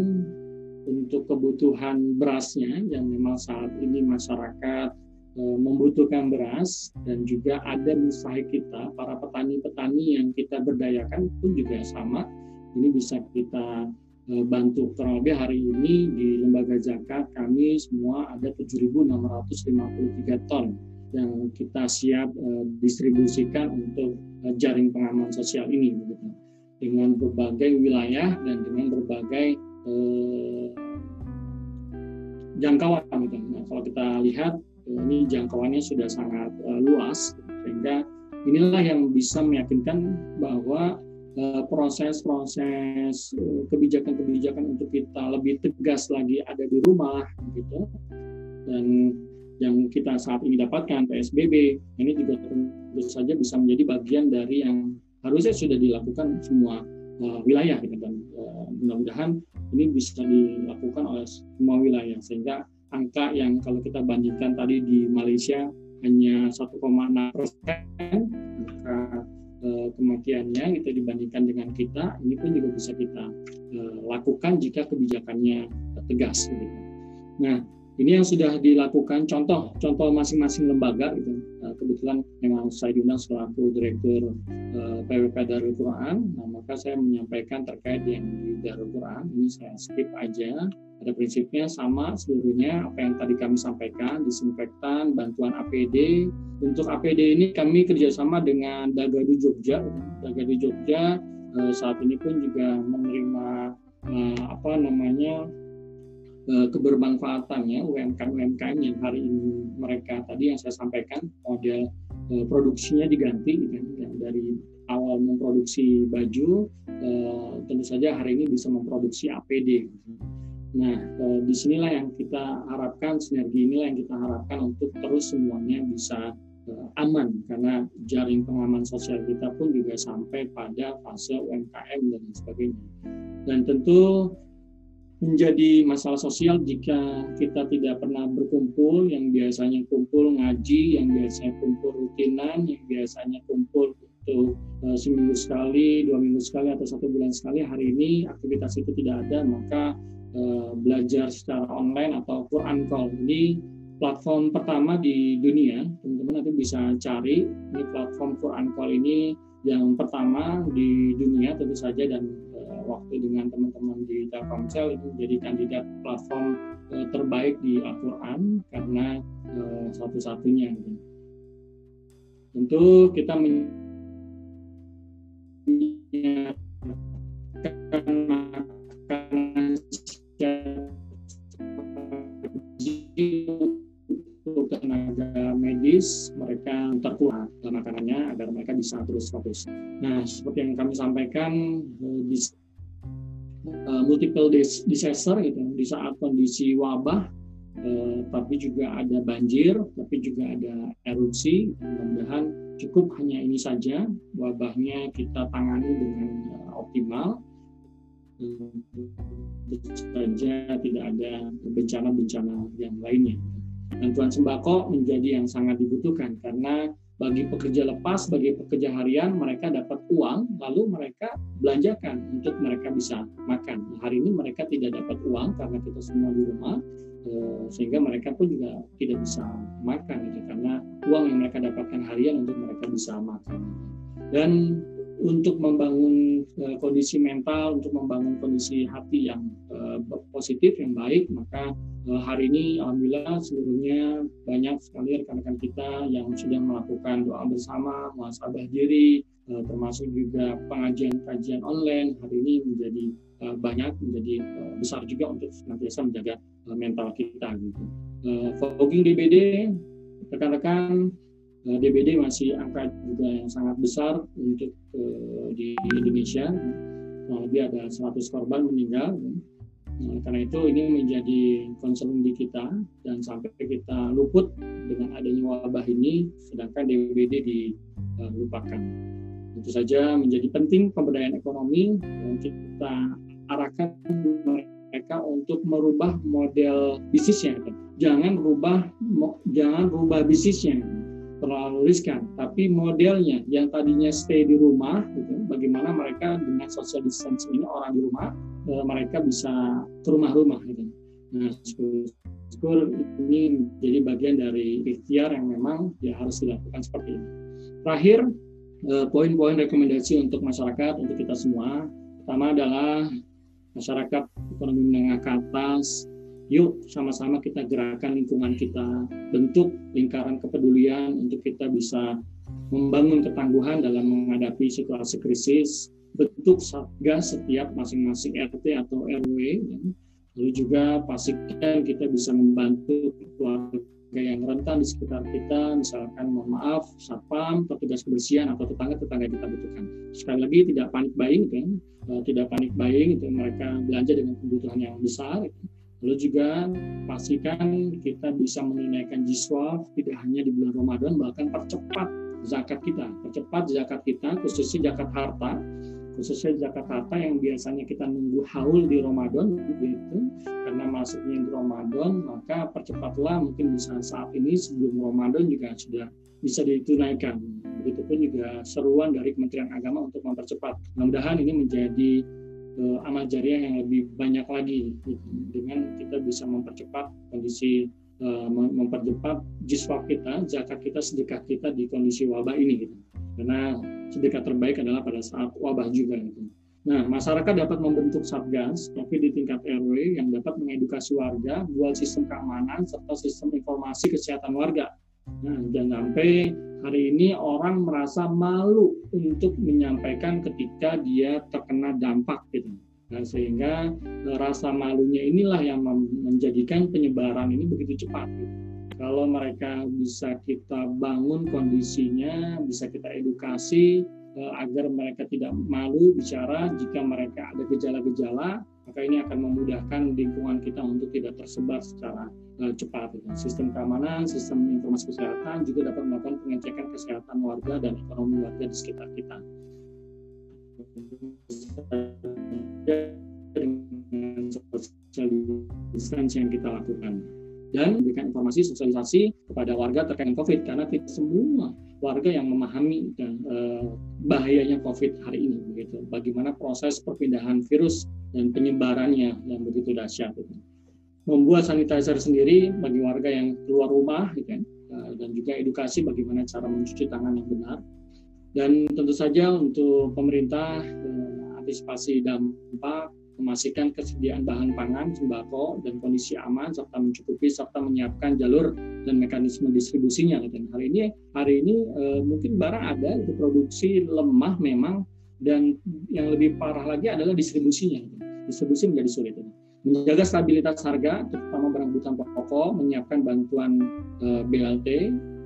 untuk kebutuhan berasnya yang memang saat ini masyarakat Eh, membutuhkan beras dan juga ada mustahik kita para petani-petani yang kita berdayakan pun juga sama. Ini bisa kita eh, bantu. Kurang lebih hari ini di lembaga zakat kami semua ada 7.653 ton yang kita siap eh, distribusikan untuk jaring pengaman sosial ini dengan berbagai wilayah dan dengan berbagai eh, jangkauan gitu. Nah, kalau kita lihat ini jangkauannya sudah sangat uh, luas sehingga inilah yang bisa meyakinkan bahwa eh, proses-proses uh, kebijakan-kebijakan untuk kita lebih tegas lagi ada di rumah gitu. Dan yang kita saat ini dapatkan PSBB ini juga tentu saja bisa menjadi bagian dari yang harusnya sudah dilakukan semua uh, wilayah gitu. Dan uh, mudah-mudahan ini bisa dilakukan oleh semua wilayah sehingga angka yang kalau kita bandingkan tadi di Malaysia hanya 1,6 persen angka eh, kematiannya kita dibandingkan dengan kita ini pun juga bisa kita eh, lakukan jika kebijakannya tegas. Gitu. Nah ini yang sudah dilakukan contoh contoh masing-masing lembaga gitu nah, kebetulan memang saya diundang selaku direktur eh, PWP Darul Quran nah maka saya menyampaikan terkait yang di Darul Quran ini saya skip aja pada prinsipnya sama seluruhnya apa yang tadi kami sampaikan disinfektan bantuan APD untuk APD ini kami kerjasama dengan Dagadu Jogja Dagadu Jogja uh, saat ini pun juga menerima uh, apa namanya Eh, kebermanfaatannya UMKM-UMKM yang hari ini mereka tadi yang saya sampaikan model eh, produksinya diganti dari awal memproduksi baju eh, tentu saja hari ini bisa memproduksi APD. Nah, di sinilah yang kita harapkan sinergi inilah yang kita harapkan untuk terus semuanya bisa aman karena jaring pengaman sosial kita pun juga sampai pada fase UMKM dan sebagainya. Dan tentu menjadi masalah sosial jika kita tidak pernah berkumpul yang biasanya kumpul ngaji yang biasanya kumpul rutinan yang biasanya kumpul untuk uh, seminggu sekali dua minggu sekali atau satu bulan sekali hari ini aktivitas itu tidak ada maka belajar secara online atau Quran Call ini platform pertama di dunia teman-teman nanti bisa cari ini platform Quran Call ini yang pertama di dunia tentu saja dan waktu dengan teman-teman di Telkomsel itu menjadi kandidat platform uh, terbaik di Al-Quran karena satu-satunya. Tentu kita menyiapkan tenaga medis mereka terkurang makanannya agar mereka bisa terus fokus. Nah, seperti yang kami sampaikan di uh, multiple disaster gitu. Di saat kondisi wabah uh, tapi juga ada banjir tapi juga ada erupsi. Mudah-mudahan cukup hanya ini saja wabahnya kita tangani dengan optimal saja tidak ada bencana-bencana yang lainnya. Bantuan sembako menjadi yang sangat dibutuhkan karena bagi pekerja lepas, bagi pekerja harian, mereka dapat uang, lalu mereka belanjakan untuk mereka bisa makan. Nah, hari ini mereka tidak dapat uang karena kita semua di rumah, eh, sehingga mereka pun juga tidak bisa makan, gitu, karena uang yang mereka dapatkan harian untuk mereka bisa makan. Dan untuk membangun uh, kondisi mental, untuk membangun kondisi hati yang uh, positif, yang baik, maka uh, hari ini alhamdulillah seluruhnya banyak sekali rekan-rekan kita yang sudah melakukan doa bersama, muhasabah diri, uh, termasuk juga pengajian-kajian online hari ini menjadi uh, banyak, menjadi uh, besar juga untuk senantiasa menjaga uh, mental kita. Gitu. Uh, fogging DBD, rekan-rekan DBD masih angka juga yang sangat besar untuk uh, di Indonesia. Nah, lebih ada 100 korban meninggal. Nah, karena itu ini menjadi concern di kita dan sampai kita luput dengan adanya wabah ini, sedangkan DBD dilupakan. Tentu saja menjadi penting pemberdayaan ekonomi dan kita arahkan mereka untuk merubah model bisnisnya. Jangan rubah jangan rubah bisnisnya terlalu riskan. Tapi modelnya yang tadinya stay di rumah, gitu, bagaimana mereka dengan social distancing ini orang di rumah, e, mereka bisa ke rumah-rumah. Gitu. Nah, syukur ini jadi bagian dari ikhtiar yang memang ya harus dilakukan seperti ini. Terakhir, e, poin-poin rekomendasi untuk masyarakat, untuk kita semua. Pertama adalah masyarakat ekonomi menengah ke atas yuk sama-sama kita gerakan lingkungan kita, bentuk lingkaran kepedulian untuk kita bisa membangun ketangguhan dalam menghadapi situasi krisis, bentuk satgas setiap masing-masing RT atau RW, ya. lalu juga pastikan kita bisa membantu keluarga yang rentan di sekitar kita, misalkan mohon maaf, satpam, petugas kebersihan atau tetangga-tetangga kita butuhkan. Sekali lagi tidak panik buying, kan? tidak panik buying itu mereka belanja dengan kebutuhan yang besar. Gitu Lalu juga pastikan kita bisa menunaikan jiswa tidak hanya di bulan Ramadan, bahkan percepat zakat kita, percepat zakat kita, khususnya zakat harta, khususnya zakat harta yang biasanya kita nunggu haul di Ramadan begitu karena masuknya di Ramadan maka percepatlah mungkin bisa saat ini sebelum Ramadan juga sudah bisa ditunaikan. Begitupun juga seruan dari Kementerian Agama untuk mempercepat. Mudah-mudahan ini menjadi uh, amal jariah yang lebih banyak lagi gitu. dengan kita bisa mempercepat kondisi uh, mempercepat jiswa kita zakat kita sedekah kita di kondisi wabah ini gitu karena sedekah terbaik adalah pada saat wabah juga gitu. Nah, masyarakat dapat membentuk satgas, tapi di tingkat RW yang dapat mengedukasi warga, buat sistem keamanan serta sistem informasi kesehatan warga. Nah, dan sampai hari ini orang merasa malu untuk menyampaikan ketika dia terkena dampak gitu. Nah, sehingga eh, rasa malunya inilah yang menjadikan penyebaran ini begitu cepat. Gitu kalau mereka bisa kita bangun kondisinya, bisa kita edukasi eh, agar mereka tidak malu bicara jika mereka ada gejala-gejala, maka ini akan memudahkan lingkungan kita untuk tidak tersebar secara eh, cepat. Sistem keamanan, sistem informasi kesehatan juga dapat melakukan pengecekan kesehatan warga dan ekonomi warga di sekitar kita. Dengan social distancing yang kita lakukan dan memberikan informasi sosialisasi kepada warga terkait COVID karena tidak semua warga yang memahami dan eh, bahayanya COVID hari ini begitu. Bagaimana proses perpindahan virus dan penyebarannya yang begitu dahsyat itu. Membuat sanitizer sendiri bagi warga yang keluar rumah gitu kan, eh, dan juga edukasi bagaimana cara mencuci tangan yang benar. Dan tentu saja untuk pemerintah eh, antisipasi dampak memastikan kesediaan bahan pangan, sembako, dan kondisi aman, serta mencukupi, serta menyiapkan jalur dan mekanisme distribusinya. Dan hari ini, hari ini e, mungkin barang ada, itu produksi lemah memang, dan yang lebih parah lagi adalah distribusinya. Distribusi menjadi sulit. Menjaga stabilitas harga, terutama barang kebutuhan pokok, menyiapkan bantuan eh, BLT,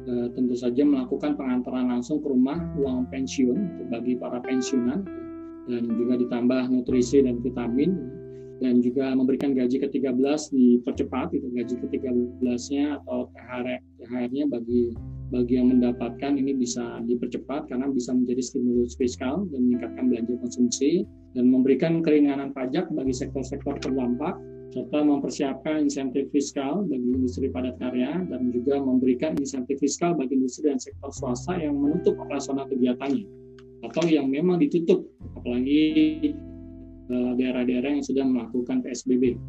eh, tentu saja melakukan pengantaran langsung ke rumah uang pensiun bagi para pensiunan dan juga ditambah nutrisi dan vitamin dan juga memberikan gaji ke-13 dipercepat itu gaji ke-13-nya atau THR-nya bagi bagi yang mendapatkan ini bisa dipercepat karena bisa menjadi stimulus fiskal dan meningkatkan belanja konsumsi dan memberikan keringanan pajak bagi sektor-sektor terdampak serta mempersiapkan insentif fiskal bagi industri padat karya dan juga memberikan insentif fiskal bagi industri dan sektor swasta yang menutup operasional kegiatannya atau yang memang ditutup apalagi eh, daerah-daerah yang sudah melakukan PSBB.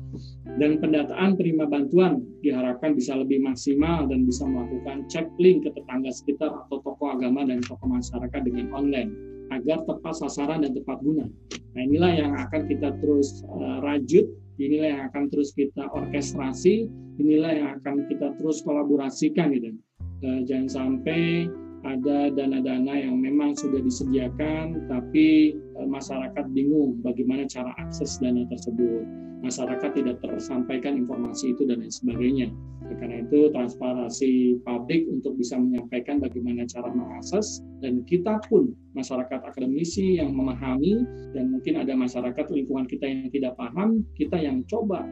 Dan pendataan terima bantuan diharapkan bisa lebih maksimal dan bisa melakukan cek link ke tetangga sekitar atau tokoh agama dan tokoh masyarakat dengan online agar tepat sasaran dan tepat guna. Nah inilah yang akan kita terus uh, rajut, inilah yang akan terus kita orkestrasi, inilah yang akan kita terus kolaborasikan gitu. Uh, jangan sampai ada dana-dana yang memang sudah disediakan, tapi eh, masyarakat bingung bagaimana cara akses dana tersebut. Masyarakat tidak tersampaikan informasi itu dan lain sebagainya. Karena itu transparansi publik untuk bisa menyampaikan bagaimana cara mengakses dan kita pun masyarakat akademisi yang memahami dan mungkin ada masyarakat lingkungan kita yang tidak paham, kita yang coba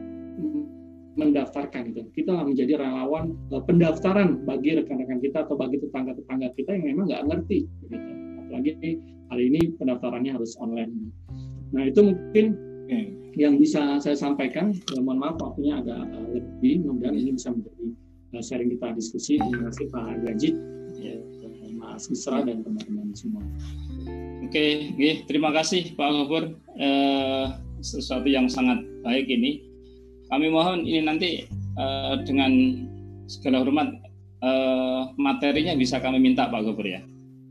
mendaftarkan gitu. Kita menjadi relawan uh, pendaftaran bagi rekan-rekan kita atau bagi tetangga-tetangga kita yang memang nggak ngerti gitu. Apalagi hari ini pendaftarannya harus online. Nah, itu mungkin yang bisa saya sampaikan. Ya, mohon maaf waktunya agak uh, lebih, mudah ini bisa menjadi uh, sharing kita diskusi. Terima kasih Pak Gajit, ya, Mas Isra dan teman-teman semua. Oke, okay, terima kasih Pak Gofur. Eh, sesuatu yang sangat baik ini kami mohon ini nanti uh, dengan segala hormat uh, materinya bisa kami minta Pak Gubernur ya.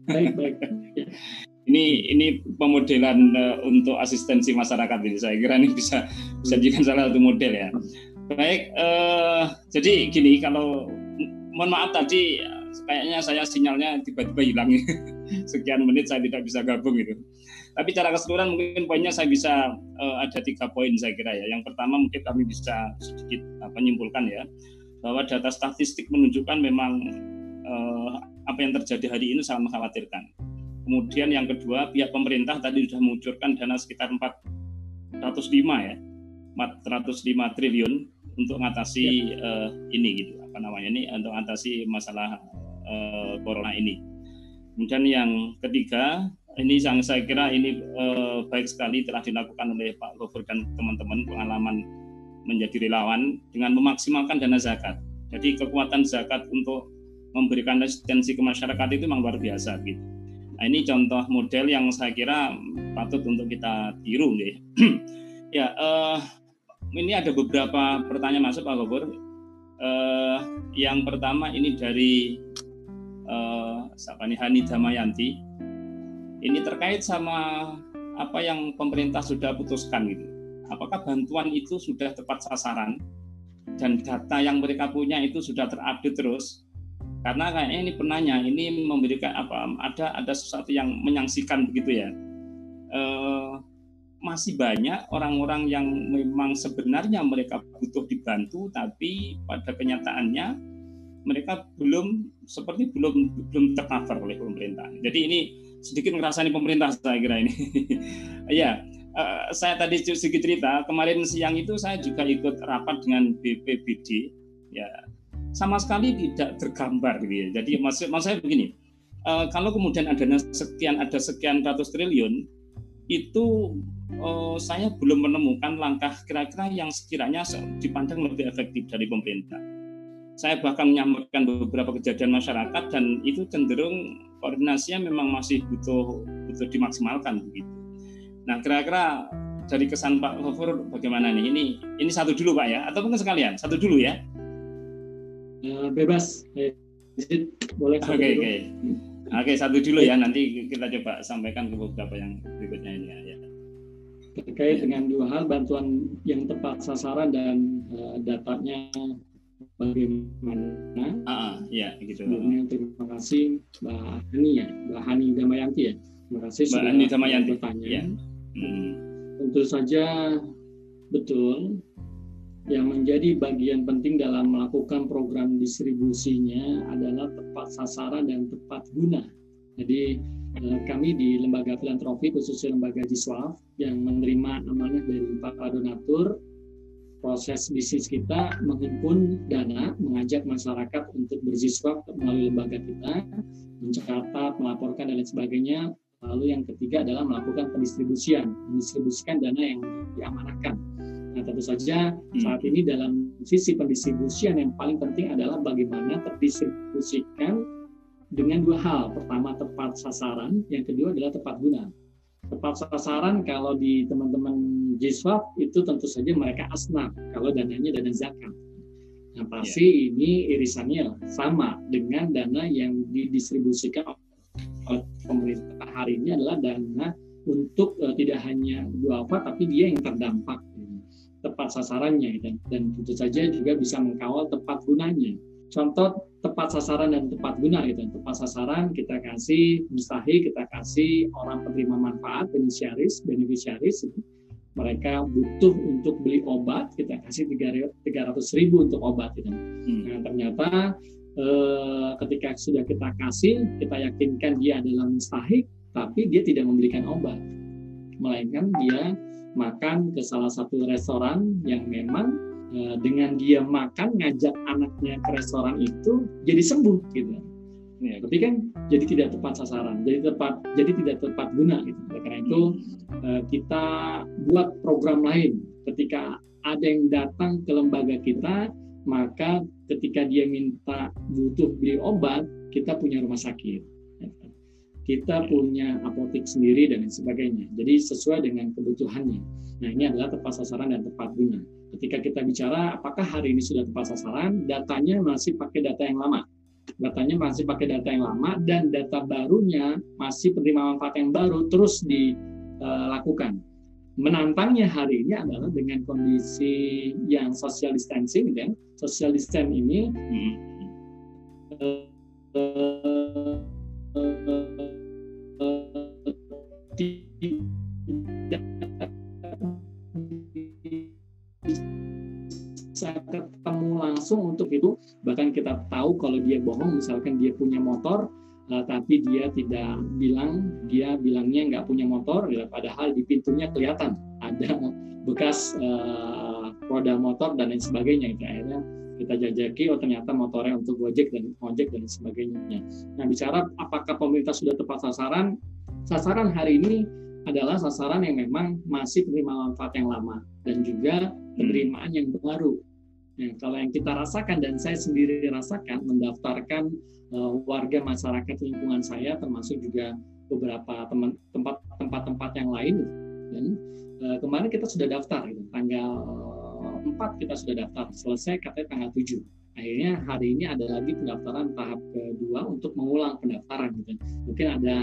Baik, baik. ini ini pemodelan uh, untuk asistensi masyarakat ini saya kira ini bisa bisa jadikan salah satu model ya. Baik, uh, jadi gini kalau mohon maaf tadi kayaknya saya sinyalnya tiba-tiba hilang sekian menit saya tidak bisa gabung itu. Tapi cara keseluruhan mungkin poinnya saya bisa uh, ada tiga poin saya kira ya. Yang pertama mungkin kami bisa sedikit apa, menyimpulkan ya bahwa data statistik menunjukkan memang uh, apa yang terjadi hari ini sangat mengkhawatirkan. Kemudian yang kedua pihak pemerintah tadi sudah mengucurkan dana sekitar 405 ya 405 triliun untuk mengatasi ya. uh, ini gitu apa namanya ini untuk mengatasi masalah uh, corona ini. Kemudian yang ketiga ini yang saya kira ini eh, baik sekali telah dilakukan oleh Pak Gofur dan teman-teman pengalaman menjadi relawan dengan memaksimalkan dana zakat. Jadi kekuatan zakat untuk memberikan asistensi ke masyarakat itu memang luar biasa gitu. Nah, ini contoh model yang saya kira patut untuk kita tiru nih. ya, eh, ini ada beberapa pertanyaan masuk Pak Gofur. Eh, yang pertama ini dari eh, siapa Hani Damayanti. Ini terkait sama apa yang pemerintah sudah putuskan gitu. Apakah bantuan itu sudah tepat sasaran dan data yang mereka punya itu sudah terupdate terus? Karena kayaknya ini penanya ini memberikan apa ada ada sesuatu yang menyangsikan begitu ya. Eh, masih banyak orang-orang yang memang sebenarnya mereka butuh dibantu tapi pada kenyataannya mereka belum seperti belum belum tercover oleh pemerintah. Jadi ini sedikit ngerasani pemerintah saya kira ini. ya, saya tadi sedikit cerita kemarin siang itu saya juga ikut rapat dengan BPBD ya sama sekali tidak tergambar gitu ya. Jadi maksud, maksud saya begini, uh, kalau kemudian ada sekian ada sekian ratus triliun itu uh, saya belum menemukan langkah kira-kira yang sekiranya dipandang lebih efektif dari pemerintah. Saya bahkan menyampaikan beberapa kejadian masyarakat dan itu cenderung koordinasinya memang masih butuh butuh dimaksimalkan begitu. Nah, kira-kira dari kesan Pak Hofur bagaimana nih? Ini ini satu dulu Pak ya, atau mungkin sekalian satu dulu ya? Uh, bebas, boleh. Oke okay, oke. Okay. Oke, satu dulu ya. Nanti kita coba sampaikan ke beberapa yang berikutnya ini ya. Terkait dengan dua hal, bantuan yang tepat sasaran dan uh, datanya bagaimana? Ah, ya, gitu. Sebelumnya terima kasih Mbak Hani ya, Mbak Hani Damayanti ya. Terima kasih Mbak Hani Damayanti. bertanya. Ya. Hmm. Tentu saja betul yang menjadi bagian penting dalam melakukan program distribusinya adalah tepat sasaran dan tepat guna. Jadi eh, kami di lembaga filantropi khususnya lembaga Jiswaf yang menerima amanah dari para donatur proses bisnis kita menghimpun dana, mengajak masyarakat untuk berziswaf melalui lembaga kita, mencatat, melaporkan dan lain sebagainya. Lalu yang ketiga adalah melakukan pendistribusian, mendistribusikan dana yang diamanahkan Nah, tentu saja hmm. saat ini dalam sisi pendistribusian yang paling penting adalah bagaimana terdistribusikan dengan dua hal. Pertama tepat sasaran, yang kedua adalah tepat guna. Tepat sasaran kalau di teman-teman JISWAP itu tentu saja mereka asnaf kalau dananya dana zakat. Nah, pasti yeah. ini irisannya sama dengan dana yang didistribusikan oleh pemerintah hari ini adalah dana untuk uh, tidak hanya dua apa tapi dia yang terdampak tepat sasarannya dan, dan tentu saja juga bisa mengkawal tepat gunanya. Contoh tepat sasaran dan tepat guna itu. Tepat sasaran kita kasih mustahil kita kasih orang penerima manfaat beneficiaris beneficiaris mereka butuh untuk beli obat kita kasih 300 ribu untuk obat itu. Hmm. Nah ternyata eh, ketika sudah kita kasih kita yakinkan dia adalah mustahik tapi dia tidak memberikan obat melainkan dia makan ke salah satu restoran yang memang uh, dengan dia makan ngajak anaknya ke restoran itu jadi sembuh gitu. Ya, tapi kan jadi tidak tepat sasaran, jadi tepat, jadi tidak tepat guna gitu. Karena itu uh, kita buat program lain. Ketika ada yang datang ke lembaga kita, maka ketika dia minta butuh beli obat, kita punya rumah sakit kita punya apotek sendiri dan lain sebagainya. Jadi sesuai dengan kebutuhannya. Nah ini adalah tepat sasaran dan tepat guna. Ketika kita bicara apakah hari ini sudah tepat sasaran, datanya masih pakai data yang lama. Datanya masih pakai data yang lama dan data barunya masih penerima manfaat yang baru terus dilakukan. Menantangnya hari ini adalah dengan kondisi yang social distancing, dan social distancing ini hmm. uh, tidak langsung untuk itu bahkan kita tahu kalau dia bohong misalkan dia punya motor uh, tapi dia tidak bilang dia bilangnya nggak punya motor ya, padahal di pintunya kelihatan ada bekas uh, roda motor dan lain sebagainya itu akhirnya kita jajaki oh ternyata motornya untuk gojek dan ojek dan sebagainya. Nah bicara apakah pemerintah sudah tepat sasaran, sasaran hari ini adalah sasaran yang memang masih penerima manfaat yang lama dan juga penerimaan yang baru. Nah, kalau yang kita rasakan dan saya sendiri rasakan mendaftarkan uh, warga masyarakat lingkungan saya termasuk juga beberapa tempat-tempat yang lain dan uh, kemarin kita sudah daftar gitu. tanggal 4 kita sudah daftar selesai katanya tanggal 7 akhirnya hari ini ada lagi pendaftaran tahap kedua untuk mengulang pendaftaran gitu. Mungkin ada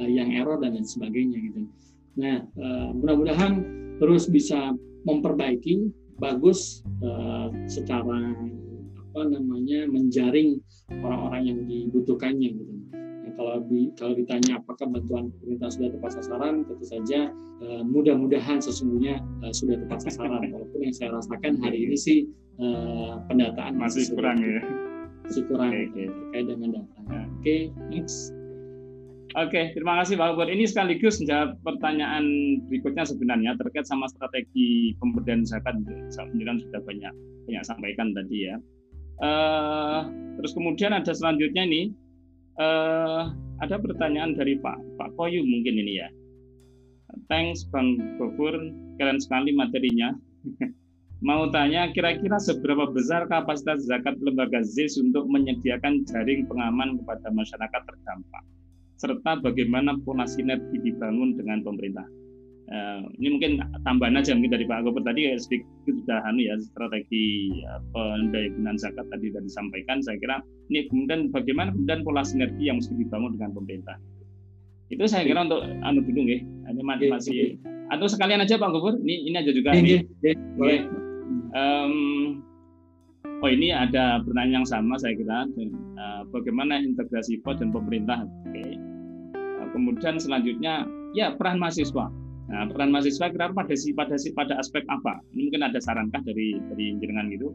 uh, yang error dan lain sebagainya gitu. Nah uh, mudah-mudahan terus bisa memperbaiki bagus uh, secara apa namanya menjaring orang-orang yang dibutuhkannya gitu kalau di, kalau ditanya apakah bantuan pemerintah sudah tepat sasaran, tentu saja uh, mudah-mudahan sesungguhnya uh, sudah tepat sasaran. Walaupun yang saya rasakan hari ini sih uh, pendataan masih, masih kurang ya. Masih kurang okay, okay. terkait dengan data. Ya. Oke, okay, next. Oke, terima kasih Pak Ubud. Ini sekaligus menjawab pertanyaan berikutnya sebenarnya terkait sama strategi pemberdayaan zakat. Saya sudah banyak banyak sampaikan tadi ya. Uh, terus kemudian ada selanjutnya nih uh, ada pertanyaan dari Pak Pak Koyu mungkin ini ya. Thanks Bang Gofur, keren sekali materinya. Mau tanya, kira-kira seberapa besar kapasitas zakat lembaga ZIS untuk menyediakan jaring pengaman kepada masyarakat terdampak? Serta bagaimana pola sinergi dibangun dengan pemerintah? Uh, ini mungkin tambahan aja mungkin dari Pak Gopur tadi ya sedikit sudah anu ya strategi uh, pendayagunaan zakat tadi sudah disampaikan. Saya kira ini kemudian bagaimana kemudian pola sinergi yang mesti dibangun dengan pemerintah. Itu saya kira untuk anu dulu ya ini masih, masih. atau sekalian aja Pak Gopur ini ini aja juga ini boleh um, oh ini ada pertanyaan yang sama saya kira dan, uh, bagaimana integrasi POS dan pemerintah? Oke. okay. Kemudian selanjutnya ya peran mahasiswa Nah, peran mahasiswa kira pada si pada si pada aspek apa? Ini mungkin ada sarankah dari dari jenengan gitu.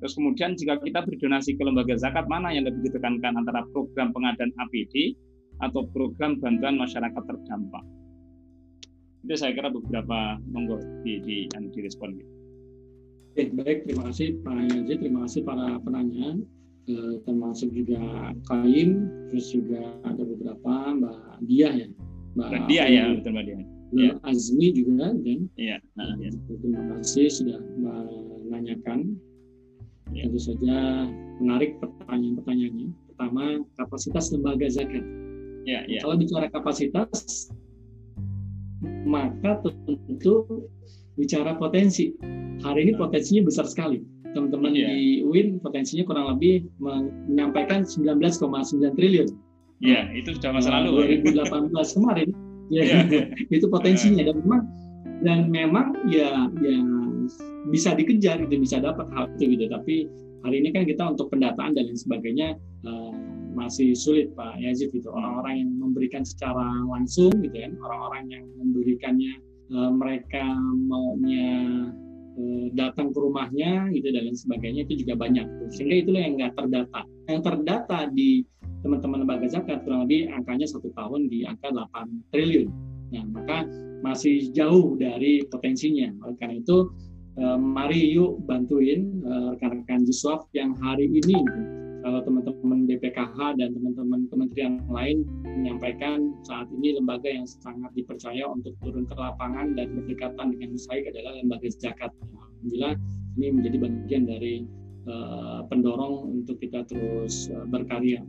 Terus kemudian jika kita berdonasi ke lembaga zakat mana yang lebih ditekankan antara program pengadaan APD atau program bantuan masyarakat terdampak? Itu saya kira beberapa monggo di di yang direspon. Oke, baik terima kasih Pak Yaji, terima kasih para penanya eh, termasuk juga Kaim, terus juga ada beberapa Mbak Dia ya. Mbak Dia ya, betul Mbak Dia ya. Azmi juga kan ya. Nah, ya. terima kasih sudah menanyakan ya. tentu saja menarik pertanyaan-pertanyaannya pertama kapasitas lembaga zakat ya, ya. kalau bicara kapasitas maka tentu bicara potensi hari ini potensinya besar sekali teman-teman ya. di UIN potensinya kurang lebih menyampaikan 19,9 triliun Ya, itu sudah masa lalu. 2018 kemarin ya, ya. itu potensinya dan memang dan memang ya ya bisa dikejar itu bisa dapat hal itu gitu tapi hari ini kan kita untuk pendataan dan lain sebagainya uh, masih sulit Pak Yazid itu orang-orang yang memberikan secara langsung gitu kan orang-orang yang memberikannya uh, mereka maunya datang ke rumahnya gitu dan lain sebagainya itu juga banyak sehingga itulah yang nggak terdata yang terdata di teman-teman lembaga zakat kurang lebih angkanya satu tahun di angka 8 triliun. Nah, maka masih jauh dari potensinya. Oleh karena itu, eh, mari yuk bantuin eh, rekan-rekan Juswaf yang hari ini kalau teman-teman BPKH dan teman-teman kementerian lain menyampaikan saat ini lembaga yang sangat dipercaya untuk turun ke lapangan dan berdekatan dengan baik adalah lembaga zakat. Alhamdulillah ini menjadi bagian dari uh, pendorong untuk kita terus uh, berkarya.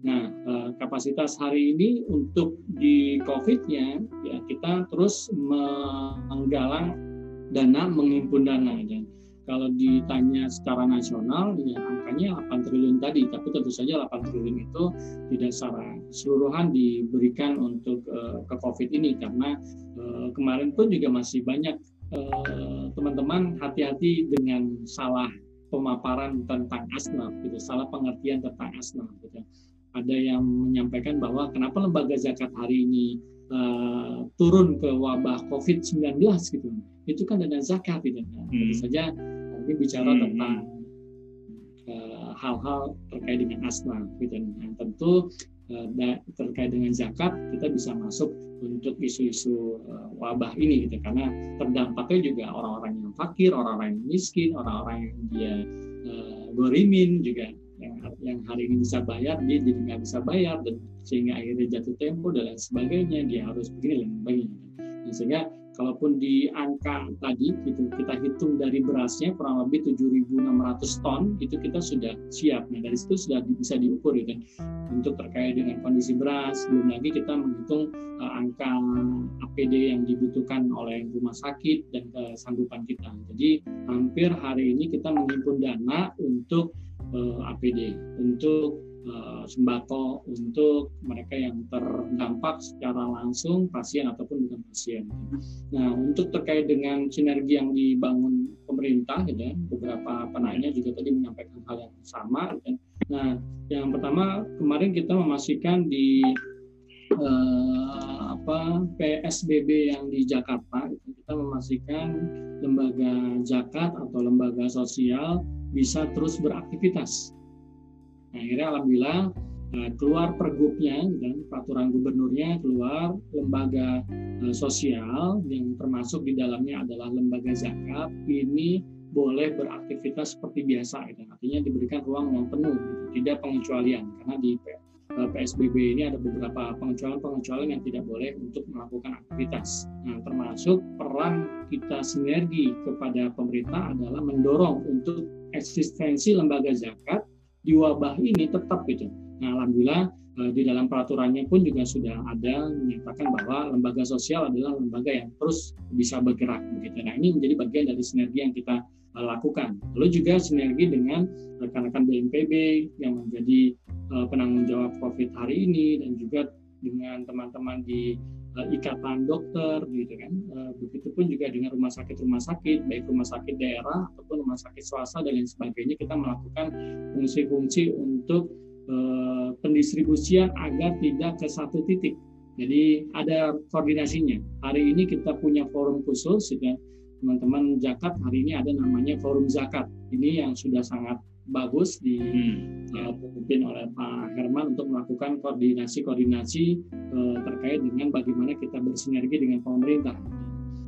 Nah, eh, kapasitas hari ini untuk di COVID-nya, ya kita terus menggalang dana, menghimpun dana. Ya. Kalau ditanya secara nasional, ya angkanya 8 triliun tadi, tapi tentu saja 8 triliun itu tidak secara keseluruhan diberikan untuk uh, ke COVID ini, karena uh, kemarin pun juga masih banyak teman-teman uh, hati-hati dengan salah pemaparan tentang asnaf, gitu, salah pengertian tentang asnaf. Gitu ada yang menyampaikan bahwa kenapa lembaga zakat hari ini uh, turun ke wabah COVID-19 gitu. Itu kan dana zakat gitu. Nah, hmm. Tentu saja ini bicara hmm. tentang uh, hal-hal terkait dengan asma gitu. Nah, tentu uh, terkait dengan zakat kita bisa masuk untuk isu-isu uh, wabah ini gitu karena terdampaknya juga orang-orang yang fakir, orang-orang yang miskin, orang-orang yang dia uh, gorimin juga yang yang hari ini bisa bayar dia jadi nggak bisa bayar dan sehingga akhirnya jatuh tempo dan lain sebagainya dia harus begini dan sebagainya nah, sehingga kalaupun di angka tadi gitu kita hitung dari berasnya kurang lebih 7.600 ton itu kita sudah siap. Nah dari situ sudah bisa diukur kan untuk terkait dengan kondisi beras belum lagi kita menghitung uh, angka APD yang dibutuhkan oleh rumah sakit dan kesanggupan kita. Jadi hampir hari ini kita menghimpun dana untuk uh, APD untuk uh, sembako untuk mereka yang terdampak secara langsung pasien ataupun bukan pasien. Nah untuk terkait dengan sinergi yang dibangun pemerintah, gitu, ya, beberapa penanya juga tadi menyampaikan hal yang sama. Gitu. Nah yang pertama kemarin kita memastikan di uh, apa PSBB yang di Jakarta gitu, kita memastikan lembaga zakat atau lembaga sosial bisa terus beraktivitas akhirnya alhamdulillah uh, keluar pergubnya dan peraturan gubernurnya keluar lembaga uh, sosial yang termasuk di dalamnya adalah lembaga zakat ini boleh beraktivitas seperti biasa gitu. artinya diberikan ruang yang penuh gitu. tidak pengecualian karena di PSBB eh, ini ada beberapa pengecualian-pengecualian yang tidak boleh untuk melakukan aktivitas. Nah, termasuk peran kita sinergi kepada pemerintah adalah mendorong untuk eksistensi lembaga zakat di wabah ini tetap gitu. Nah, alhamdulillah eh, di dalam peraturannya pun juga sudah ada menyatakan bahwa lembaga sosial adalah lembaga yang terus bisa bergerak begitu. Nah, ini menjadi bagian dari sinergi yang kita eh, lakukan. Lalu juga sinergi dengan rekan-rekan BNPB yang menjadi eh, penanggung jawab COVID hari ini dan juga dengan teman-teman di ikatan dokter gitu kan. Uh, Begitupun juga dengan rumah sakit-rumah sakit, baik rumah sakit daerah ataupun rumah sakit swasta dan lain sebagainya kita melakukan fungsi-fungsi untuk uh, pendistribusian agar tidak ke satu titik. Jadi ada koordinasinya. Hari ini kita punya forum khusus, ya, teman-teman zakat hari ini ada namanya forum zakat. Ini yang sudah sangat bagus dipimpin hmm. oleh Pak Herman untuk melakukan koordinasi-koordinasi uh, terkait dengan bagaimana kita bersinergi dengan pemerintah.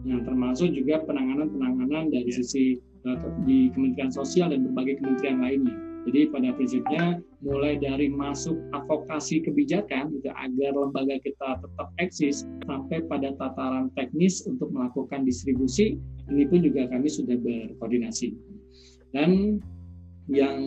Nah, termasuk juga penanganan-penanganan dari yeah. sisi uh, di Kementerian Sosial dan berbagai kementerian lainnya. Jadi pada prinsipnya mulai dari masuk advokasi kebijakan gitu, agar lembaga kita tetap eksis sampai pada tataran teknis untuk melakukan distribusi ini pun juga kami sudah berkoordinasi. Dan yang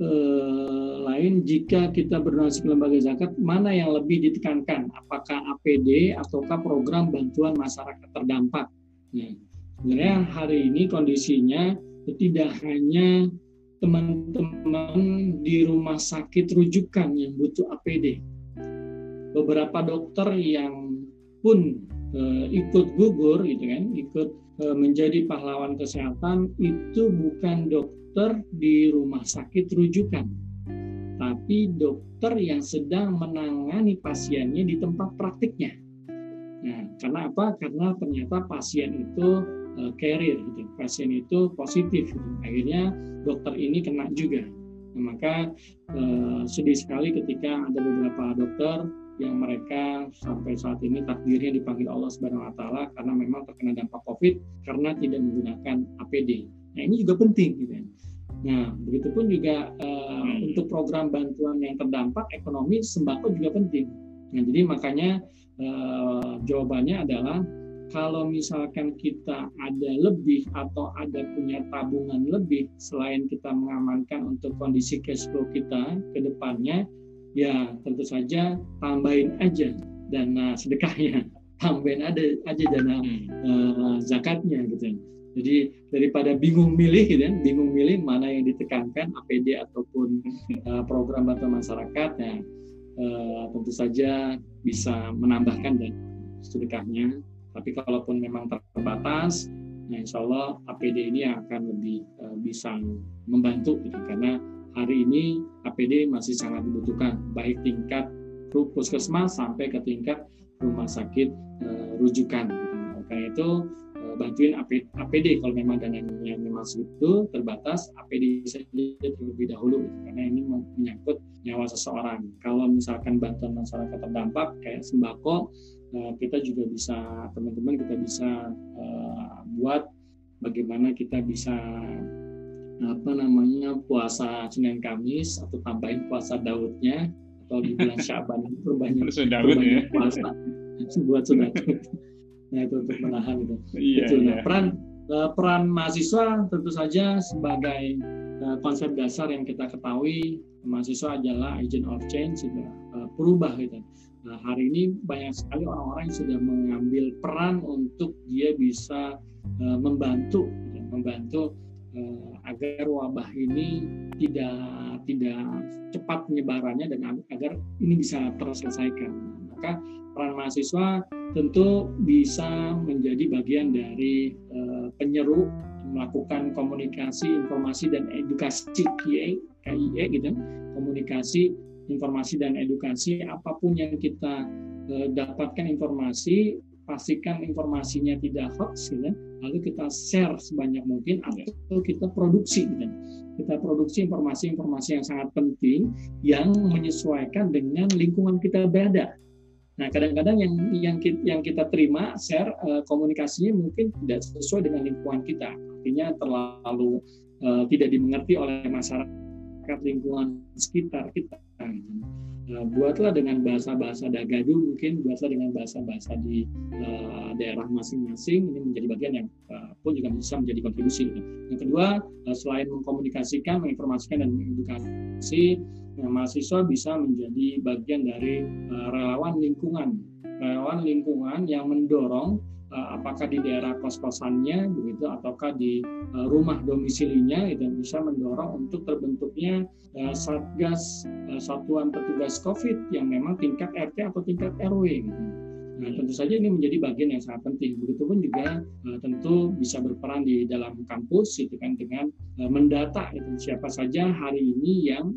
eh, lain jika kita berdonasi ke lembaga zakat mana yang lebih ditekankan? Apakah APD ataukah program bantuan masyarakat terdampak? Nah, sebenarnya hari ini kondisinya tidak hanya teman-teman di rumah sakit rujukan yang butuh APD beberapa dokter yang pun uh, ikut gugur gitu kan ikut uh, menjadi pahlawan kesehatan itu bukan dokter dokter di rumah sakit rujukan, tapi dokter yang sedang menangani pasiennya di tempat praktiknya. Nah, karena apa? Karena ternyata pasien itu uh, carrier, gitu. pasien itu positif. Gitu. Akhirnya dokter ini kena juga. Nah, maka uh, sedih sekali ketika ada beberapa dokter yang mereka sampai saat ini takdirnya dipanggil Allah Subhanahu wa taala karena memang terkena dampak Covid karena tidak menggunakan APD. Nah, ini juga penting gitu ya. Nah, begitupun juga uh, untuk program bantuan yang terdampak ekonomi sembako juga penting. Nah, jadi makanya uh, jawabannya adalah kalau misalkan kita ada lebih atau ada punya tabungan lebih selain kita mengamankan untuk kondisi cash flow kita ke depannya, ya tentu saja tambahin aja dana sedekahnya, tambahin ada aja dana uh, zakatnya gitu. Jadi daripada bingung milih, gitu, kan, bingung milih mana yang ditekankan APD ataupun uh, program bantuan masyarakat, ya uh, tentu saja bisa menambahkan dan sedekahnya. Tapi kalaupun memang terbatas, nah insya Allah APD ini akan lebih uh, bisa membantu, gitu, karena hari ini APD masih sangat dibutuhkan, baik tingkat puskesmas sampai ke tingkat rumah sakit uh, rujukan. Gitu. Karena itu bantuin APD kalau memang dananya memang segitu terbatas APD saja terlebih dahulu karena ini menyangkut nyawa seseorang. Kalau misalkan bantuan masyarakat terdampak kayak sembako eh, kita juga bisa teman-teman kita bisa uh, buat bagaimana kita bisa apa namanya puasa Senin Kamis atau tambahin puasa Daudnya atau di bulan Syaban perbanyak, perbanyak ya. puasa buat sudah nah itu untuk menahan itu. Iya, itu nah, iya. peran uh, peran mahasiswa tentu saja sebagai uh, konsep dasar yang kita ketahui mahasiswa adalah agent of change gitu, uh, perubah gitu. Nah, hari ini banyak sekali orang-orang yang sudah mengambil peran untuk dia bisa uh, membantu gitu, membantu uh, agar wabah ini tidak tidak cepat penyebarannya dan agar ini bisa terselesaikan. Maka peran mahasiswa tentu bisa menjadi bagian dari uh, penyeru melakukan komunikasi, informasi dan edukasi KIE, KIE gitu, komunikasi, informasi dan edukasi. Apa pun yang kita uh, dapatkan informasi pastikan informasinya tidak hoax gitu, lalu kita share sebanyak mungkin atau kita produksi gitu. Kita produksi informasi-informasi yang sangat penting yang menyesuaikan dengan lingkungan kita berada Nah, kadang-kadang yang yang kita, yang kita terima share uh, komunikasinya mungkin tidak sesuai dengan lingkungan kita. Artinya terlalu uh, tidak dimengerti oleh masyarakat lingkungan sekitar kita. Uh, buatlah dengan bahasa-bahasa dagadu mungkin buatlah dengan bahasa-bahasa di uh, daerah masing-masing ini menjadi bagian yang uh, pun juga bisa menjadi kontribusi. Yang kedua, uh, selain mengkomunikasikan, menginformasikan dan mengedukasi Nah, mahasiswa bisa menjadi bagian dari uh, relawan lingkungan, relawan lingkungan yang mendorong apakah di daerah kos-kosannya begitu ataukah di uh, rumah domisilinya itu bisa mendorong untuk terbentuknya uh, satgas satuan petugas COVID yang memang tingkat RT atau tingkat RW gitu. Nah, tentu saja ini menjadi bagian yang sangat penting. Begitupun juga uh, tentu bisa berperan di dalam kampus, itu kan dengan uh, mendata itu siapa saja hari ini yang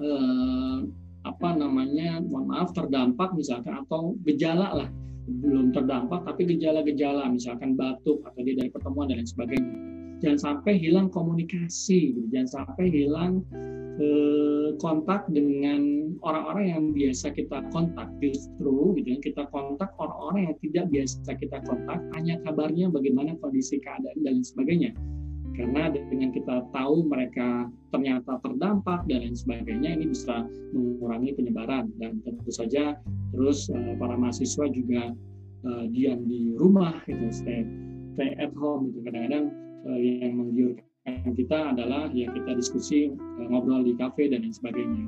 eh, apa namanya mohon maaf terdampak misalkan atau gejala lah belum terdampak tapi gejala-gejala misalkan batuk atau dia dari pertemuan dan lain sebagainya jangan sampai hilang komunikasi gitu. jangan sampai hilang eh, kontak dengan orang-orang yang biasa kita kontak justru gitu ya kita kontak orang-orang yang tidak biasa kita kontak hanya kabarnya bagaimana kondisi keadaan dan lain sebagainya karena dengan kita tahu mereka ternyata terdampak dan lain sebagainya ini bisa mengurangi penyebaran. Dan tentu saja terus uh, para mahasiswa juga uh, diam di rumah gitu stay stay at home itu kadang-kadang uh, yang menggiurkan kita adalah ya kita diskusi ngobrol di kafe dan lain sebagainya.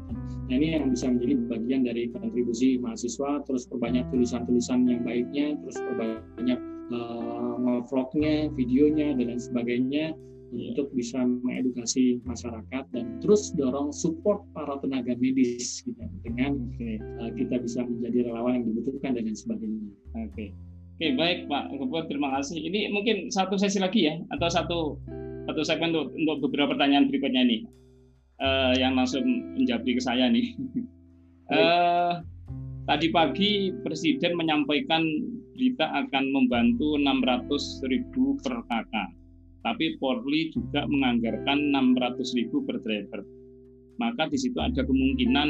Nah ini yang bisa menjadi bagian dari kontribusi mahasiswa, terus perbanyak tulisan-tulisan yang baiknya, terus perbanyak uh, vlognya, videonya dan lain sebagainya untuk bisa mengedukasi masyarakat dan terus dorong support para tenaga medis gitu, dengan okay. uh, kita bisa menjadi relawan yang dibutuhkan dan lain sebagainya. Oke. Okay. Oke, okay, baik Pak Gubernur, terima kasih. Ini mungkin satu sesi lagi ya, atau satu satu segmen untuk, untuk beberapa pertanyaan berikutnya ini, uh, yang langsung menjawab ke saya nih. uh, tadi pagi Presiden menyampaikan berita akan membantu 600 ribu per kakak tapi Polri juga menganggarkan 600 ribu per driver. Maka di situ ada kemungkinan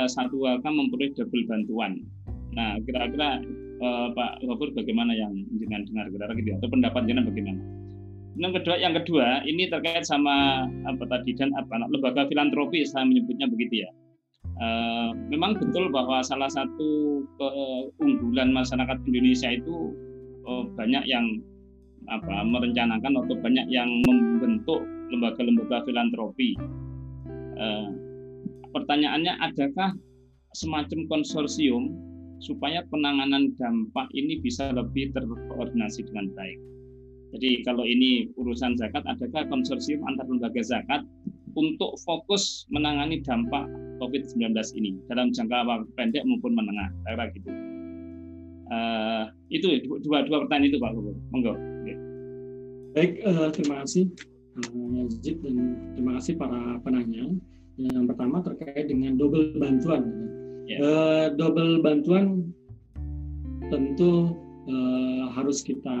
uh, satu akan memperoleh double bantuan. Nah, kira-kira uh, Pak Gofur bagaimana yang dengan dengar kira gitu atau pendapat jenengan bagaimana? Yang kedua, yang kedua ini terkait sama apa tadi dan apa lembaga filantropi saya menyebutnya begitu ya. Uh, memang betul bahwa salah satu keunggulan masyarakat Indonesia itu uh, banyak yang apa merencanakan atau banyak yang membentuk lembaga-lembaga filantropi. Eh, pertanyaannya, adakah semacam konsorsium supaya penanganan dampak ini bisa lebih terkoordinasi dengan baik? Jadi kalau ini urusan zakat, adakah konsorsium antar lembaga zakat untuk fokus menangani dampak COVID-19 ini dalam jangka waktu pendek maupun menengah, kira gitu. Uh, itu dua dua pertanyaan itu Pak Gubernur. Monggo. Baik, uh, terima kasih uh, Yazid dan terima kasih para penanya. Yang pertama terkait dengan double bantuan. Yeah. Ya. Uh, double bantuan tentu uh, harus kita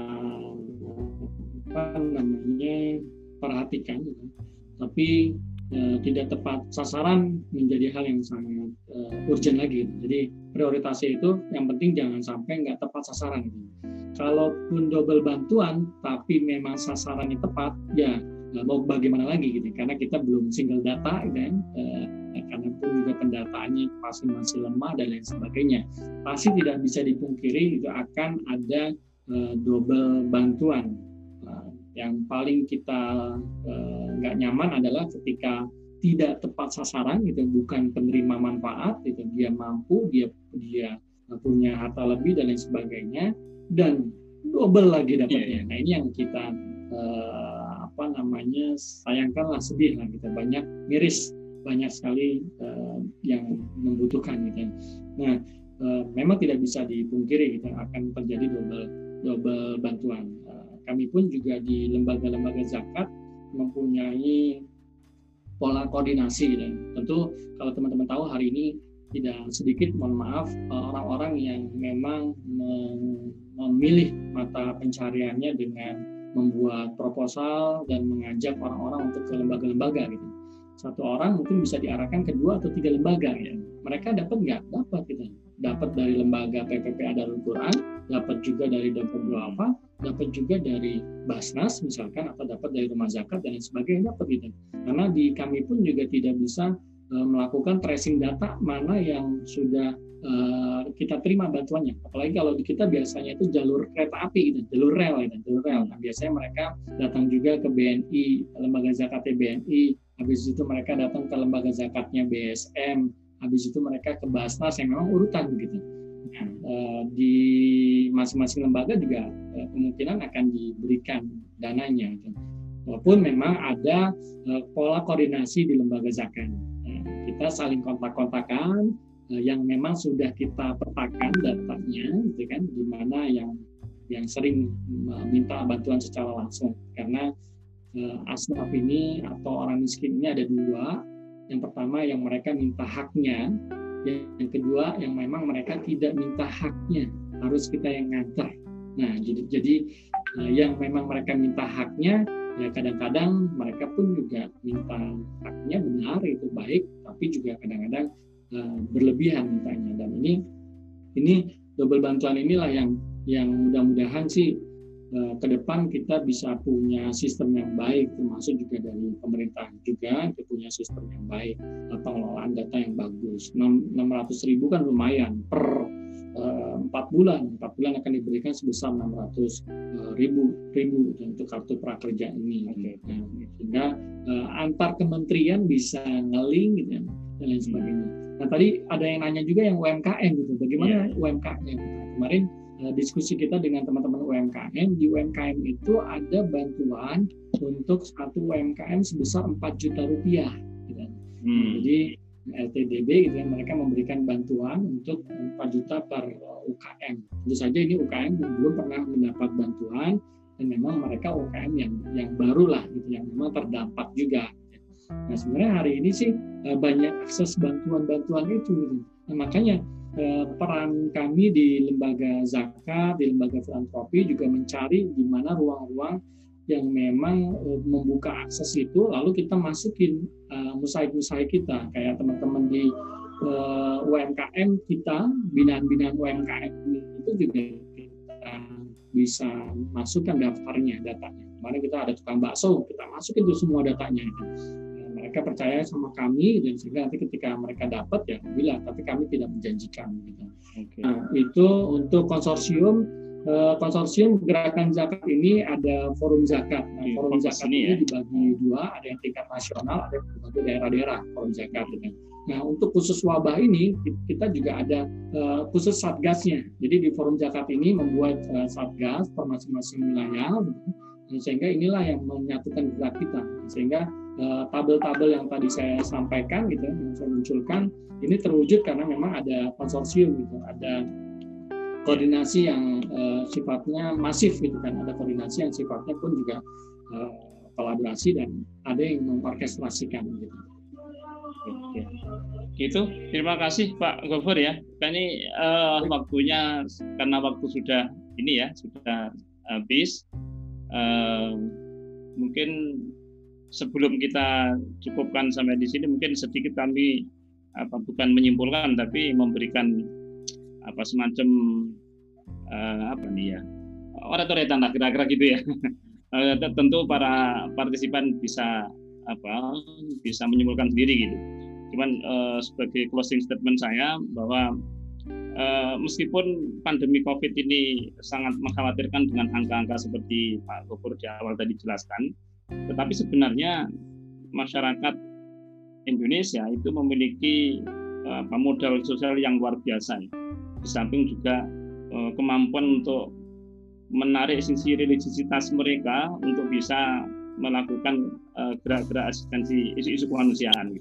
apa namanya perhatikan, gitu. tapi uh, tidak tepat sasaran menjadi hal yang sangat uh, urgent lagi. Jadi prioritasnya itu yang penting jangan sampai nggak tepat sasaran. Gitu kalaupun double bantuan tapi memang sasarannya tepat ya mau bagaimana lagi gitu. Karena kita belum single data gitu kan karena pun juga pendataannya pasti masih lemah dan lain sebagainya. Pasti tidak bisa dipungkiri itu akan ada double bantuan. Yang paling kita nggak nyaman adalah ketika tidak tepat sasaran gitu bukan penerima manfaat gitu dia mampu dia dia punya harta lebih dan lain sebagainya dan double lagi dapatnya. Yeah. Nah ini yang kita uh, apa namanya sayangkan lah sedih lah kita banyak miris banyak sekali uh, yang membutuhkan gitu. Nah uh, memang tidak bisa dipungkiri kita gitu, akan terjadi double double bantuan. Uh, kami pun juga di lembaga-lembaga zakat mempunyai pola koordinasi dan tentu kalau teman-teman tahu hari ini tidak sedikit mohon maaf orang-orang yang memang memilih mata pencariannya dengan membuat proposal dan mengajak orang-orang untuk ke lembaga-lembaga gitu. Satu orang mungkin bisa diarahkan ke dua atau tiga lembaga ya. Mereka dapat nggak? Dapat gitu. Dapat dari lembaga PPP Adarul Quran, dapat juga dari Dapat Duafa, dapat juga dari Basnas misalkan atau dapat dari rumah zakat dan lain sebagainya dapat gitu. Karena di kami pun juga tidak bisa uh, melakukan tracing data mana yang sudah uh, kita terima bantuannya. Apalagi kalau di kita biasanya itu jalur kereta api gitu, jalur rel gitu, jalur rel. Nah, biasanya mereka datang juga ke BNI, lembaga zakatnya BNI, habis itu mereka datang ke lembaga zakatnya BSM, habis itu mereka ke Basnas yang memang urutan begitu. Nah, uh, di masing-masing lembaga juga kemungkinan akan diberikan dananya. Gitu. Walaupun memang ada pola koordinasi di lembaga zakat. Nah, kita saling kontak-kontakan yang memang sudah kita petakan datanya, gitu kan, di mana yang yang sering minta bantuan secara langsung. Karena uh, asnaf ini atau orang miskin ini ada dua. Yang pertama yang mereka minta haknya, yang kedua yang memang mereka tidak minta haknya, harus kita yang ngantar Nah, jadi jadi uh, yang memang mereka minta haknya ya kadang-kadang mereka pun juga minta haknya benar itu baik, tapi juga kadang-kadang uh, berlebihan mintanya dan ini ini double bantuan inilah yang yang mudah-mudahan sih uh, ke depan kita bisa punya sistem yang baik termasuk juga dari pemerintah juga kita punya sistem yang baik pengelolaan data yang bagus. 600 ribu kan lumayan per Eh, empat bulan. Empat bulan akan diberikan sebesar 600 eh, ribu ribu untuk kartu prakerja ini. Okay. nah, sehingga uh, antar kementerian bisa ngeling gitu ya, dan lain sebagainya nah tadi ada yang nanya juga yang UMKM gitu bagaimana yeah. UMKM nah, kemarin uh, diskusi kita dengan teman-teman UMKM di UMKM itu ada bantuan untuk satu UMKM sebesar 4 juta rupiah gitu. hmm. jadi LTDB gitu ya mereka memberikan bantuan untuk 4 juta per UKM. Tentu saja ini UKM yang belum pernah mendapat bantuan dan memang mereka UKM yang yang baru lah gitu yang memang terdampak juga. Nah sebenarnya hari ini sih eh, banyak akses bantuan-bantuan itu. Gitu. Nah, makanya eh, peran kami di lembaga zakat, di lembaga filantropi juga mencari di mana ruang-ruang yang memang uh, membuka akses itu lalu kita masukin uh, musaik-musaik kita kayak teman-teman di uh, UMKM kita binaan-binaan UMKM itu juga kita bisa masukkan daftarnya datanya kemarin kita ada tukang bakso kita masukin itu semua datanya mereka percaya sama kami dan sehingga nanti ketika mereka dapat ya bila tapi kami tidak menjanjikan gitu. Okay. Nah, itu untuk konsorsium Eh, konsorsium gerakan zakat ini ada forum zakat. Nah, forum zakat ini, ya? dibagi dua, ada yang tingkat nasional, ada yang berbagai daerah-daerah forum zakat. Gitu. Nah, untuk khusus wabah ini kita juga ada uh, khusus satgasnya. Jadi di forum zakat ini membuat uh, satgas per masing-masing wilayah, gitu. sehingga inilah yang menyatukan gerak kita. Sehingga tabel-tabel uh, yang tadi saya sampaikan, gitu, yang saya munculkan, ini terwujud karena memang ada konsorsium, gitu, ada koordinasi yang uh, sifatnya masif gitu kan ada koordinasi yang sifatnya pun juga uh, kolaborasi dan ada yang mengorkestrasikan gitu. Oke. Gitu. Terima kasih Pak Gofur ya. Ini uh, waktunya karena waktu sudah ini ya sudah habis. Uh, mungkin sebelum kita cukupkan sampai di sini mungkin sedikit kami apa bukan menyimpulkan tapi memberikan apa semacam uh, apa nih ya oratoretan lah kira-kira gitu ya uh, tentu para partisipan bisa apa bisa menyimpulkan sendiri gitu. Cuman uh, sebagai closing statement saya bahwa uh, meskipun pandemi COVID ini sangat mengkhawatirkan dengan angka-angka seperti Pak Gopur di awal tadi jelaskan, tetapi sebenarnya masyarakat Indonesia itu memiliki apa, modal sosial yang luar biasa. Di samping juga uh, kemampuan untuk menarik sisi religiositas mereka untuk bisa melakukan gerak-gerak asistensi isu-isu kemanusiaan.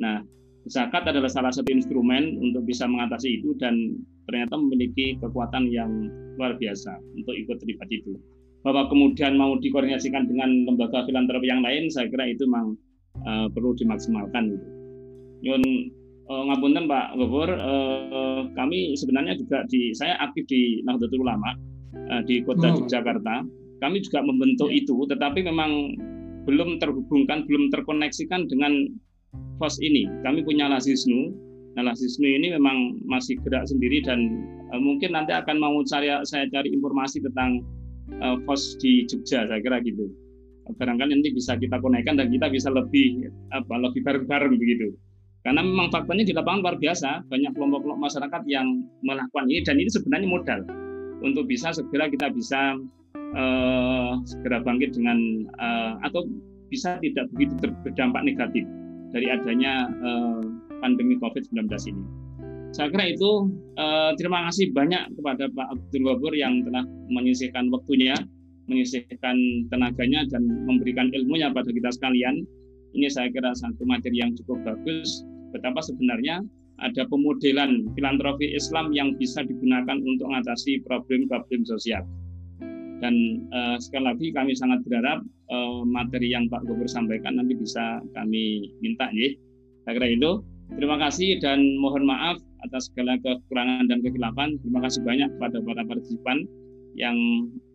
Nah, zakat adalah salah satu instrumen untuk bisa mengatasi itu dan ternyata memiliki kekuatan yang luar biasa untuk ikut terlibat itu. Bahwa kemudian mau dikoordinasikan dengan lembaga filantropi yang lain, saya kira itu memang uh, perlu dimaksimalkan. Yun uh, ngapunten Pak Gubernur, uh, kami sebenarnya juga di saya aktif di Nahdlatul Ulama uh, di kota oh. Jakarta. Kami juga membentuk ya. itu, tetapi memang belum terhubungkan, belum terkoneksikan dengan FOS ini. Kami punya Lasisnu. Nah, Lasisnu ini memang masih gerak sendiri dan uh, mungkin nanti akan mau cari saya cari informasi tentang uh, FOS di Jogja, saya kira gitu barangkali nanti bisa kita konekkan dan kita bisa lebih apa lebih bareng-bareng begitu. Karena memang faktanya di lapangan luar biasa, banyak kelompok-kelompok masyarakat yang melakukan ini dan ini sebenarnya modal untuk bisa segera kita bisa uh, segera bangkit dengan uh, atau bisa tidak begitu berdampak negatif dari adanya uh, pandemi COVID-19 ini. Saya kira itu uh, terima kasih banyak kepada Pak Abdul Wabur yang telah menyisihkan waktunya menyisihkan tenaganya dan memberikan ilmunya pada kita sekalian. Ini saya kira satu materi yang cukup bagus. Betapa sebenarnya ada pemodelan filantropi Islam yang bisa digunakan untuk mengatasi problem-problem sosial. Dan uh, sekali lagi kami sangat berharap uh, materi yang Pak Gubernur sampaikan nanti bisa kami minta ya. Saya kira itu. Terima kasih dan mohon maaf atas segala kekurangan dan kekilafan. Terima kasih banyak kepada para partisipan yang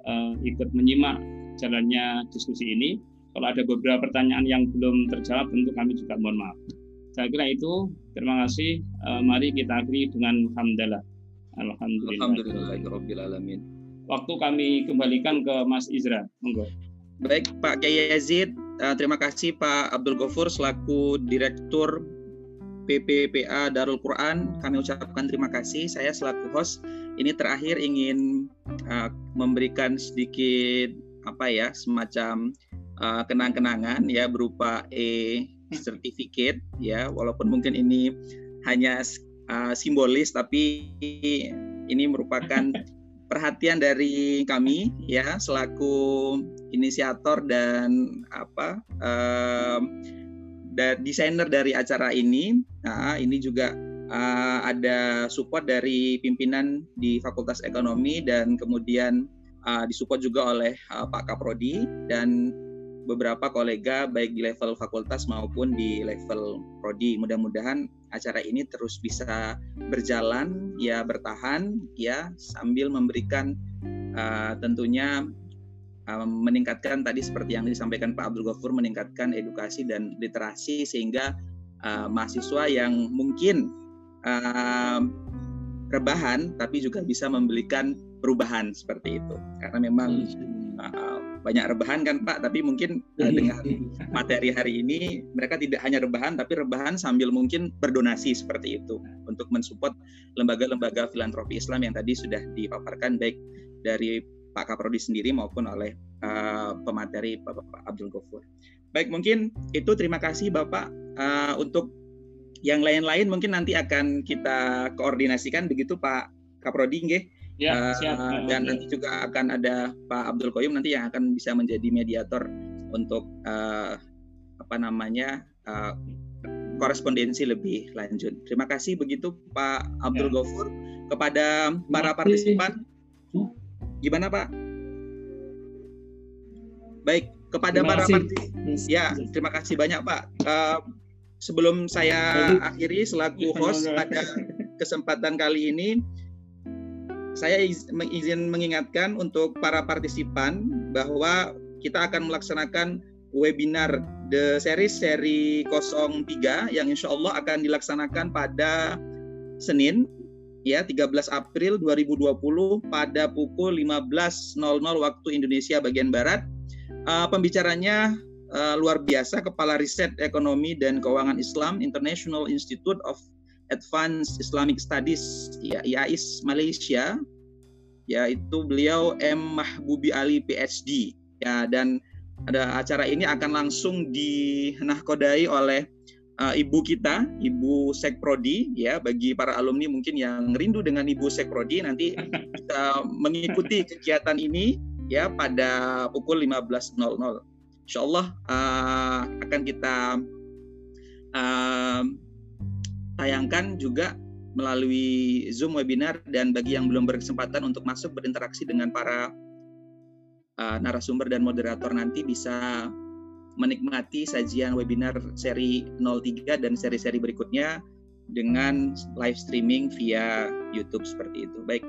uh, ikut menyimak jalannya diskusi ini. Kalau ada beberapa pertanyaan yang belum terjawab, tentu kami juga mohon maaf. Saya kira itu. Terima kasih. Uh, mari kita akhiri dengan hamdalah. Alhamdulillah. Alhamdulillah. Waktu kami kembalikan ke Mas Izra. Monggo. Baik, Pak Kiai Yazid. Uh, terima kasih Pak Abdul Ghafur selaku Direktur PPPA Darul Quran. Kami ucapkan terima kasih. Saya selaku host ini terakhir ingin uh, memberikan sedikit apa ya semacam uh, kenang-kenangan ya berupa e certificate ya walaupun mungkin ini hanya uh, simbolis tapi ini merupakan perhatian dari kami ya selaku inisiator dan apa uh, dan desainer dari acara ini. Nah, ini juga uh, ada support dari pimpinan di Fakultas Ekonomi dan kemudian uh, disupport juga oleh uh, Pak Kaprodi dan beberapa kolega baik di level fakultas maupun di level prodi. Mudah-mudahan acara ini terus bisa berjalan ya bertahan ya sambil memberikan uh, tentunya meningkatkan tadi seperti yang disampaikan Pak Abdul Ghafur meningkatkan edukasi dan literasi sehingga uh, mahasiswa yang mungkin uh, rebahan tapi juga bisa membelikan perubahan seperti itu. Karena memang uh, banyak rebahan kan Pak? Tapi mungkin uh, dengan materi hari ini mereka tidak hanya rebahan tapi rebahan sambil mungkin berdonasi seperti itu untuk mensupport lembaga-lembaga filantropi Islam yang tadi sudah dipaparkan baik dari Pak Kaprodi sendiri maupun oleh uh, pemateri Bapak Abdul Ghafur. Baik, mungkin itu terima kasih Bapak uh, untuk yang lain-lain mungkin nanti akan kita koordinasikan begitu Pak Kaprodi nggih. Ya, Uh, dan nanti juga akan ada Pak Abdul Koyum nanti yang akan bisa menjadi mediator untuk uh, apa namanya uh, korespondensi lebih lanjut. Terima kasih begitu Pak Abdul ya. Gofur kepada para partisipan. Gimana Pak? Baik kepada para partisipan. Ya, terima kasih banyak Pak. Uh, sebelum saya akhiri selaku host pada kesempatan kali ini, saya izin mengingatkan untuk para partisipan bahwa kita akan melaksanakan webinar The Series seri 03 yang insya Allah akan dilaksanakan pada Senin ya 13 April 2020 pada pukul 15.00 waktu Indonesia bagian Barat. Uh, pembicaranya uh, luar biasa Kepala Riset Ekonomi dan Keuangan Islam International Institute of Advanced Islamic Studies ya IAIS Malaysia. Yaitu beliau M. Mahbubi Ali PhD ya dan ada acara ini akan langsung dinahkodai oleh uh, ibu kita, Ibu Sekprodi ya bagi para alumni mungkin yang rindu dengan Ibu Sekprodi nanti kita mengikuti kegiatan ini ya pada pukul 15.00. Insya Allah uh, akan kita uh, tayangkan juga melalui Zoom webinar dan bagi yang belum berkesempatan untuk masuk berinteraksi dengan para uh, narasumber dan moderator nanti bisa menikmati sajian webinar seri 03 dan seri-seri berikutnya dengan live streaming via YouTube seperti itu. Baik.